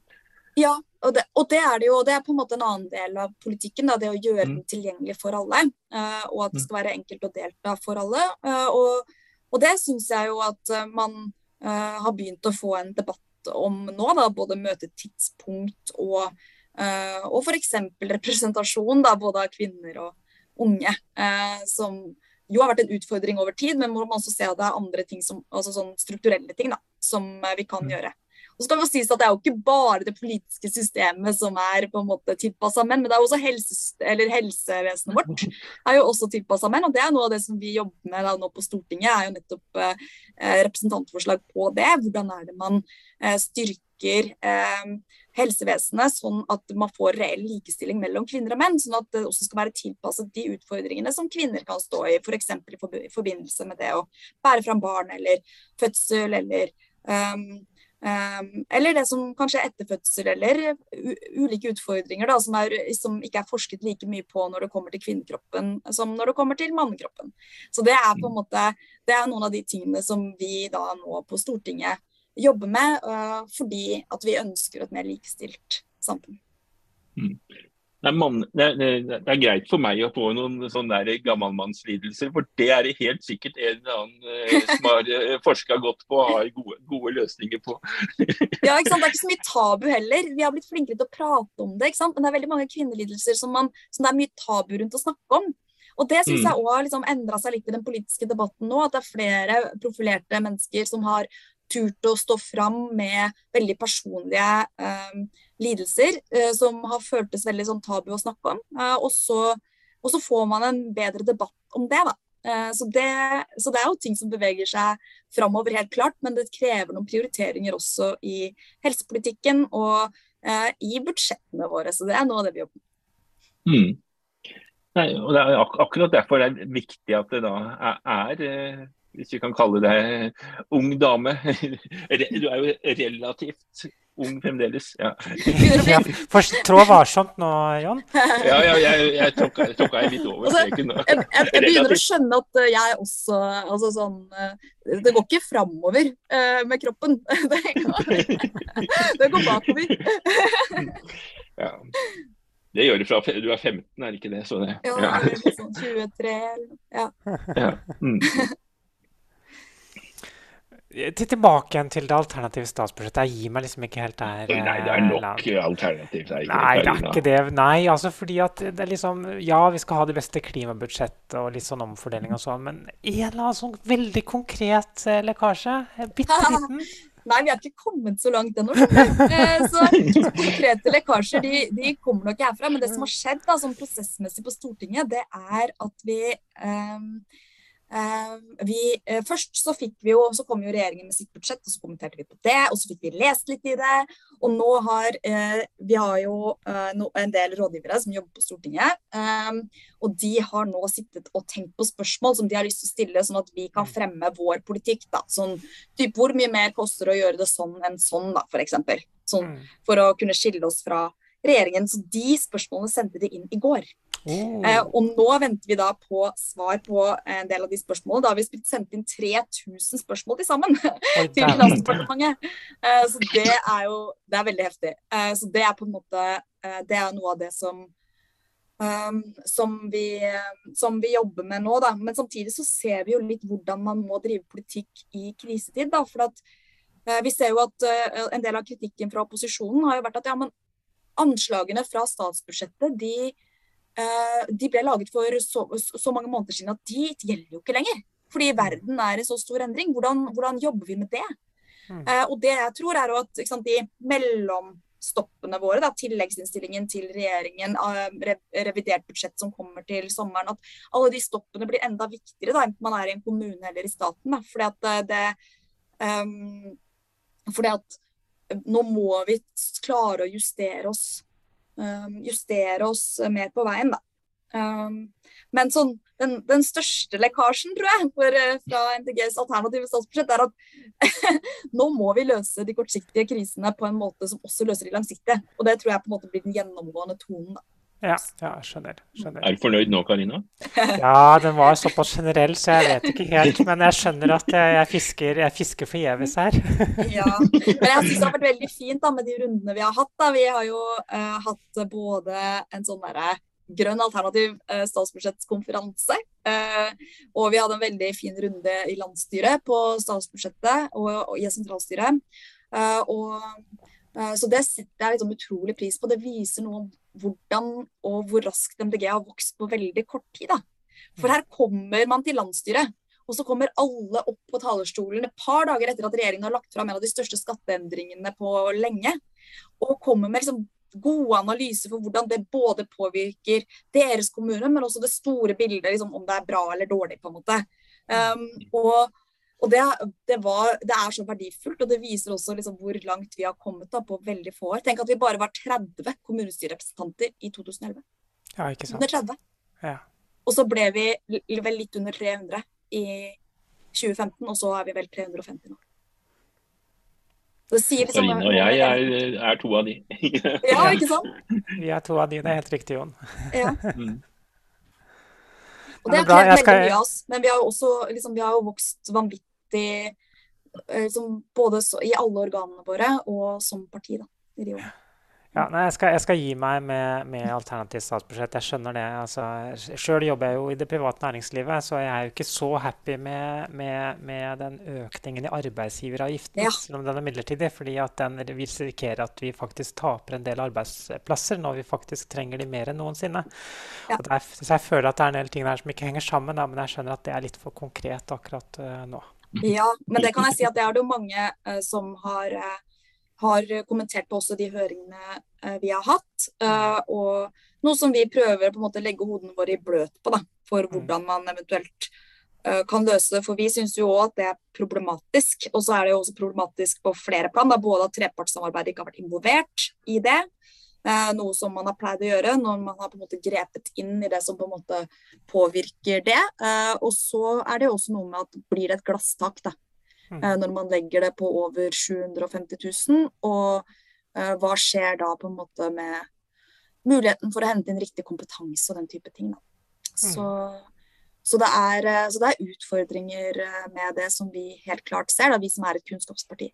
Speaker 4: Ja, og det, og det, er det jo. Og det er på en måte en annen del av politikken. Da, det å gjøre den mm. tilgjengelig for alle. Uh, og at det mm. skal være enkelt å delta for alle. Uh, og, og, det syns jeg jo at uh, man har begynt å få en debatt om nå. Da, både møtetidspunkt og, uh, og f.eks. representasjon da, både av kvinner og, unge. Eh, som jo har vært en utfordring over tid, men hvor man også ser at det er andre ting som, altså sånn strukturelle ting da, som eh, vi kan mm. gjøre. Og så kan det sies at Det er jo ikke bare det politiske systemet som er på en måte tilpassa menn, men det er også helsevesenet vårt er jo også tilpassa menn. og Det er noe av det som vi jobber med da, nå på Stortinget, er jo nettopp eh, representantforslag på det. Hvordan er det man eh, styrker eh, helsevesenet, sånn at man får reell likestilling mellom kvinner og menn. Sånn at det også skal være tilpasset de utfordringene som kvinner kan stå i, f.eks. For i forbindelse med det å bære fram barn eller fødsel eller um, eller det som kanskje er etter fødsel, eller ulike utfordringer da, som, er, som, ikke er forsket like mye på når det kommer til kvinnekroppen som når det kommer til mannekroppen. Så det er på en måte, det er noen av de tingene som vi da nå på Stortinget jobber med, uh, fordi at vi ønsker et mer likestilt samfunn.
Speaker 2: Mm. Det, er man, det, er, det, er greit for meg å få noen sånne gammelmannslidelser, for det er det helt sikkert en eller annen uh, som har eh, forska godt på og har gode, gode, løsninger på.
Speaker 4: ja, ikke sant? Det er ikke så mye tabu heller. Vi har blitt flinkere til å prate om det. ikke sant? Men det er veldig mange kvinnelidelser som, man, som det er mye tabu rundt å snakke om. Og Det synes mm. jeg også har liksom endra seg litt i den politiske debatten nå. At det er flere profilerte mennesker som har turt å stå fram med veldig personlige eh, lidelser eh, som har føltes veldig sånn tabu å snakke om. Eh, og, så, og, så, får man en bedre debatt om det, da. Eh, så det, så det, er jo ting som beveger seg framover, helt klart. Men det krever noen prioriteringer også i helsepolitikken og eh, i budsjettene våre. Så det er noe av det vi jobber med.
Speaker 2: Mm. Nei, og det er ak akkurat derfor det er viktig at det da er, er eh, hvis vi kan kalle deg ung dame. Du er jo relativt ung fremdeles. Ja.
Speaker 3: ja trå varsomt nå, Jon.
Speaker 2: Ja, ja jeg, jeg tråkka litt over
Speaker 4: altså, streken nå. Jeg, jeg, jeg, begynner å skjønne at eh, jeg også altså sånn, eh, Det går ikke framover uh, med kroppen. Det går, det går bakover.
Speaker 2: Ja. Det gjør det fra du er 15, er det ikke det? Så det
Speaker 4: ja, ja. sånn 23 ja. ja. Mm.
Speaker 3: Tilbake igjen til det alternative statsbudsjettet. Jeg gir meg liksom ikke helt der.
Speaker 2: Nei, det er eh, nok alternativ.
Speaker 3: Nei, det er ikke det. Nei, altså fordi at det er liksom Ja, vi skal ha det beste klimabudsjettet og litt sånn omfordeling og sånn, men en eller annen sånn veldig konkret eh, lekkasje? Bitte liten?
Speaker 4: Nei, vi har ikke kommet så langt ennå. Eh, så konkrete lekkasjer de, de, kommer nok herfra. Men det som har skjedd da, sånn prosessmessig på Stortinget, det er at vi um, Uh, vi, uh, først så fikk vi jo, så kom jo regjeringen med sitt budsjett, og så kommenterte vi på det. Og så fikk vi lest litt i det. Og nå har uh, vi har jo en del rådgivere som jobber på Stortinget. og de har nå sittet og tenkt på spørsmål som de har lyst til å stille, sånn at vi kan fremme vår politikk. da, sånn typ, Hvor mye mer koster det å gjøre det sånn enn sånn, da, f.eks. Sånn, mm. for å kunne skille oss fra regjeringen. Så de spørsmålene sendte de inn i går. Oh. Eh, og nå venter vi da på svar på en del av de spørsmålene. Da har vi sendt inn 3000 spørsmål til sammen til Finansdepartementet. Eh, så det er jo det er veldig heftig. Eh, så det er på en måte eh, det er noe av det som um, som, vi, som, vi, jobber med nå. Da. Men samtidig så ser vi jo litt hvordan man må drive politikk i krisetid. Da. For at, uh, vi ser jo at uh, en del av kritikken fra opposisjonen har jo vært at ja, men anslagene fra statsbudsjettet de Eh, de ble laget for så, så, mange måneder siden at de gjelder jo ikke lenger. Fordi mm. verden er i så stor endring. Hvordan, hvordan jobber vi med det? Mm. Uh, og det jeg tror er at sant, de mellomstoppene våre, da, tilleggsinnstillingen til regjeringen, uh, revidert budsjett som kommer til sommeren, at alle de stoppene blir enda viktigere, da, enten man er i en kommune eller i staten. Da, fordi at det um, fordi at nå må vi klare å justere oss justere oss mer på veien, da. Um, men sånn, den, den, største lekkasjen, tror jeg, for, eh, fra MDGs alternative statsbudsjett, er at nå må vi løse de kortsiktige krisene på en måte som også løser de langsiktige. Og det tror jeg på en måte blir den gjennomgående tonen. da.
Speaker 3: Ja, ja skjønner, skjønner.
Speaker 2: Er du fornøyd nå, Karina?
Speaker 3: Ja, den var såpass generell, så jeg vet ikke helt. Men jeg skjønner at jeg, jeg fisker, jeg fisker forgjeves her.
Speaker 4: Ja, men jeg syns det har vært veldig fint da, med de rundene vi har hatt. Da. Vi har jo uh, hatt både en sånn derre grønn alternativ uh, statsbudsjettskonferanse. Uh, og vi hadde en veldig fin runde i landsstyret på statsbudsjettet og, og i sentralstyret. og så det setter jeg liksom utrolig pris på. Det viser noe om hvordan og hvor raskt MDG har vokst på veldig kort tid. Da. For her kommer man til landsstyret, og så kommer alle opp på talerstolen et par dager etter at regjeringen har lagt fram en av de største skatteendringene på lenge, og kommer med liksom gode analyser for hvordan det både påvirker deres kommune, men også det store bildet, liksom, om det er bra eller dårlig. på en måte. Um, og og det, det, var, det, er så verdifullt, og det viser også liksom hvor langt vi har kommet da, på veldig få år. Tenk at vi bare var 30 kommunestyrerepresentanter i 2011.
Speaker 3: Ja, ikke sant.
Speaker 4: Under 30.
Speaker 3: Ja.
Speaker 4: Og så ble vi vel litt under 300 i 2015, og så er vi vel 350 nå.
Speaker 2: Det sier liksom, Karina og jeg er, er, to av de.
Speaker 4: ja, ikke sant?
Speaker 3: Vi er to av de, det er helt riktig, Jon.
Speaker 4: ja. Og det har klart veldig skal... mye av oss. Men vi har jo også liksom, vi har jo vokst vanvittig liksom, både så, i alle organene våre og som parti da, i årene.
Speaker 3: Ja, nei, jeg, skal, jeg, skal, gi meg med, med alternativt statsbudsjett. Jeg skjønner det. Altså, Sjøl jobber jeg jo i det private næringslivet, så jeg er jo ikke så happy med, med, med den økningen i arbeidsgiveravgiften, ja. selv om den er midlertidig. fordi at den risikerer risikere at vi faktisk taper en del arbeidsplasser når vi faktisk trenger de mer enn noensinne. Ja. Der, så jeg føler at det er en del ting der som ikke henger sammen, da, men jeg skjønner at det er litt for konkret akkurat uh, nå.
Speaker 4: Ja, men det kan jeg si at det er det jo mange uh, som har uh, har kommentert på også de høringene eh, vi har hatt. Eh, og noe som vi prøver på en måte å legge hodene våre i bløt på, da, for mm. hvordan man eventuelt eh, kan løse det. For vi syns jo òg at det er problematisk. Og så er det jo også problematisk på flere plan. Da, både at trepartssamarbeidet ikke har vært involvert i det. noe som man har pleid å gjøre når man har på en måte grepet inn i det som på en måte påvirker det. og så er det jo også noe med at blir det et glasstak, da, når man legger det på over 750 000. Og uh, hva skjer da på en måte med muligheten for å hente inn riktig kompetanse og den type ting. Da. Så, mm. så, det er, eh, så, det er, utfordringer med det som vi helt klart ser, da, vi som er et kunnskapsparti.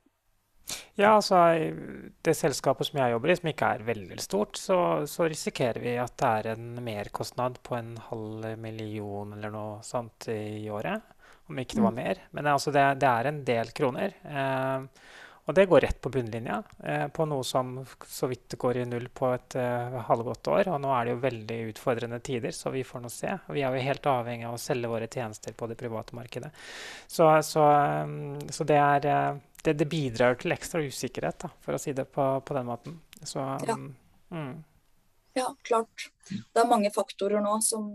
Speaker 3: Ja, altså det selskapet som jeg jobber i, som ikke er veldig stort, så, så risikerer vi at det er en merkostnad på en halv million eller noe sånt i året om ikke det var mm. mer. Men altså, det, det, er en del kroner. Eh, og det går rett på bunnlinja, eh, på noe som så vidt går i null på et eh, halvgått år. Og nå er det jo veldig utfordrende tider, så vi får nå se. Og vi er jo helt avhengig av å selge våre tjenester på det private markedet. Så, så, eh, så det, er, eh, det, det, bidrar til ekstra usikkerhet, da, for å si det på, på den måten. Så,
Speaker 4: ja. Mm. ja, klart. Det er mange faktorer nå som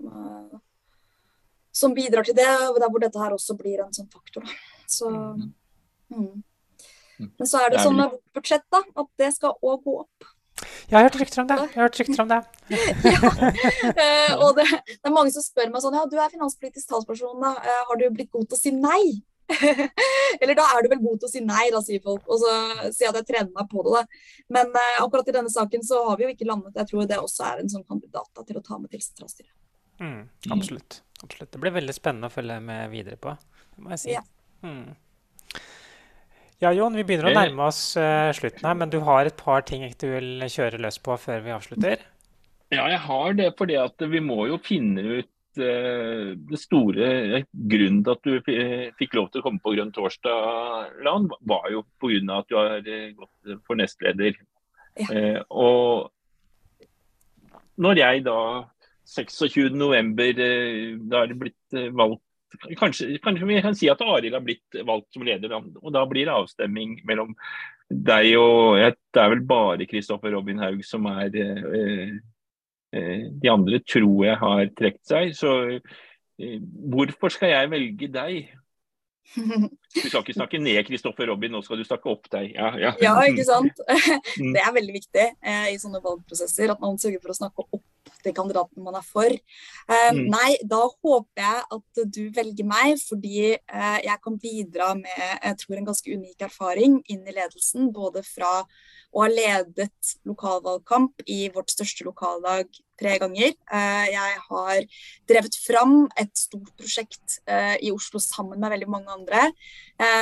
Speaker 4: uh, som bidrar til det. Der hvor dette her også blir en sånn faktor. Så, mm. Men så er det sånn med budsjett da, at det skal òg gå opp.
Speaker 3: Jeg har hørt rykter om det. Jeg har hørt rykter om det.
Speaker 4: ja. Uh, og det, det, er mange som spør meg sånn Ja, du er finanspolitisk talsperson, da. Uh, har du blitt god til å si nei? Eller da er du vel god til å si nei, da, sier folk. Og så sier jeg at jeg trener meg på det, da. Men uh, akkurat i denne saken så har vi jo ikke landet. Jeg tror det også er en sånn kandidat da, til å ta med til sentralstyret.
Speaker 3: Mm, absolutt. absolutt. Det blir veldig spennende å følge med videre på, det må jeg si. Ja. Mm. Ja, Jon, vi begynner å nærme oss uh, slutten her, men du har et par ting du vil kjøre løs på før vi avslutter?
Speaker 2: Ja, jeg har det fordi at vi må jo finne ut uh, det store Grunnen til at du fikk lov til å komme på Grønn torsdag, Lan, var jo pga. at du har uh, gått for nestleder. Ja. og når jeg da 26.11. da er det blitt valgt Kanskje, kanskje, vi kan si at Arild har blitt valgt som leder, og da blir det avstemning mellom deg og Det er vel bare Kristoffer Robin Haug som er eh, eh, De andre tror jeg har trukket seg. Så eh, hvorfor skal jeg velge deg? Du skal ikke snakke ned Kristoffer Robin, nå skal du snakke opp deg. Ja, ja.
Speaker 4: ja ikke sant. Mm. Det er veldig viktig eh, i sånne valgprosesser at man sørger for å snakke opp til kandidaten man er for. Eh, mm. Nei, da håper jeg at du velger meg, fordi eh, jeg kan bidra med jeg tror, en ganske unik erfaring inn i ledelsen. Både fra å ha ledet lokalvalgkamp i vårt største lokallag tre ganger. Uh, jeg har drevet fram et stort prosjekt i Oslo sammen med veldig mange andre.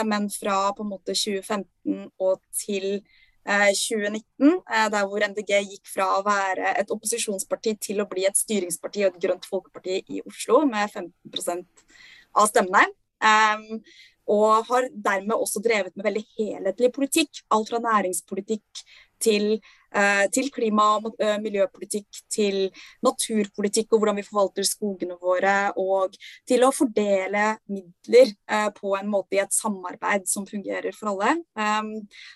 Speaker 4: Men fra på en måte 2015 og til 2019, eh, der hvor MDG gikk fra å være et opposisjonsparti til å bli et styringsparti og et grønt folkeparti i Oslo med 15% av stemmene. Og har dermed også drevet med veldig helhetlig politikk. Alt fra næringspolitikk til Eh, til klima- og eh, miljøpolitikk, til naturpolitikk og hvordan vi forvalter skogene våre, og til å fordele midler eh, på en måte i et samarbeid som fungerer for alle.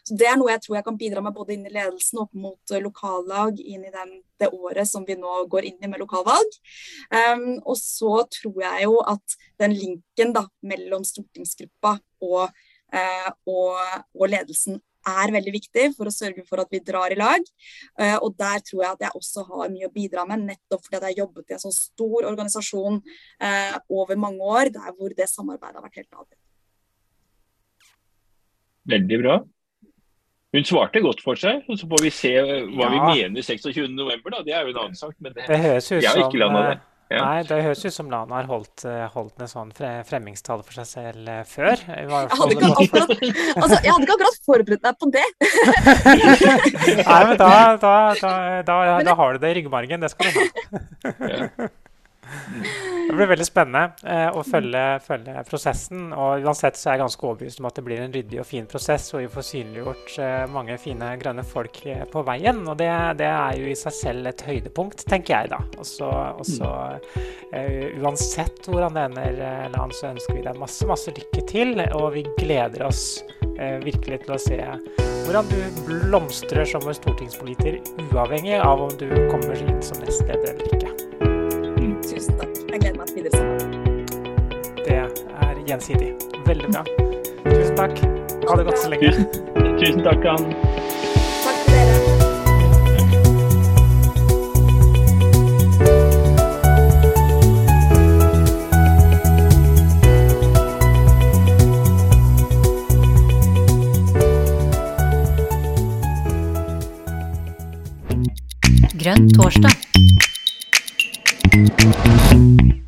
Speaker 4: Så Det er noe jeg tror jeg kan bidra med både inn i ledelsen opp mot lokallag inn i den, det året som vi nå går inn i med lokalvalg. Og så tror jeg jo at den linken da, mellom stortingsgruppa og, og, og ledelsen er veldig viktig for å sørge for at vi drar i lag. Uh, og der tror jeg at jeg også har mye å bidra med, nettopp fordi jeg har jobbet i en sånn stor organisasjon uh, over mange år, der hvor det samarbeidet har vært helt avgjørende.
Speaker 2: Veldig bra. Hun svarte godt for seg, og så får vi se hva ja. vi mener 26.11. Det er jo en annen sak, men det,
Speaker 3: det høres ut
Speaker 2: som, ikke landa
Speaker 3: det. Ja. Nei, det høres ut som Lana har holdt, eh, holdt en sånn fremmingstale for seg selv eh, før.
Speaker 4: Jeg hadde, ikke akkurat, altså, jeg hadde ikke akkurat forberedt meg på det.
Speaker 3: Nei, men da, da, da, da, har du det i ryggmargen. Det skal du ha. Det blir veldig spennende eh, å følge, følge, prosessen. og Uansett så er jeg ganske overbevist om at det blir en ryddig og fin prosess, og vi får synliggjort eh, mange fine grønne folk eh, på veien. og det, det, er jo i seg selv et høydepunkt, tenker jeg da. Og så eh, Uansett hvordan det ender, eh, Lan, så ønsker vi deg masse, masse lykke til. Og vi gleder oss virkelig til å se hvordan du blomstrer som stortingspolitiker, uavhengig av om du kommer inn som nestleder eller ikke.
Speaker 4: Jeg gleder meg til videre sammen.
Speaker 3: Det er gjensidig. Veldig bra. Tusen takk. Ha det godt så lenge.
Speaker 2: Tusen, tusen takk, Ann.
Speaker 4: Takk til dere.
Speaker 1: Grønn torsdag. Thank you.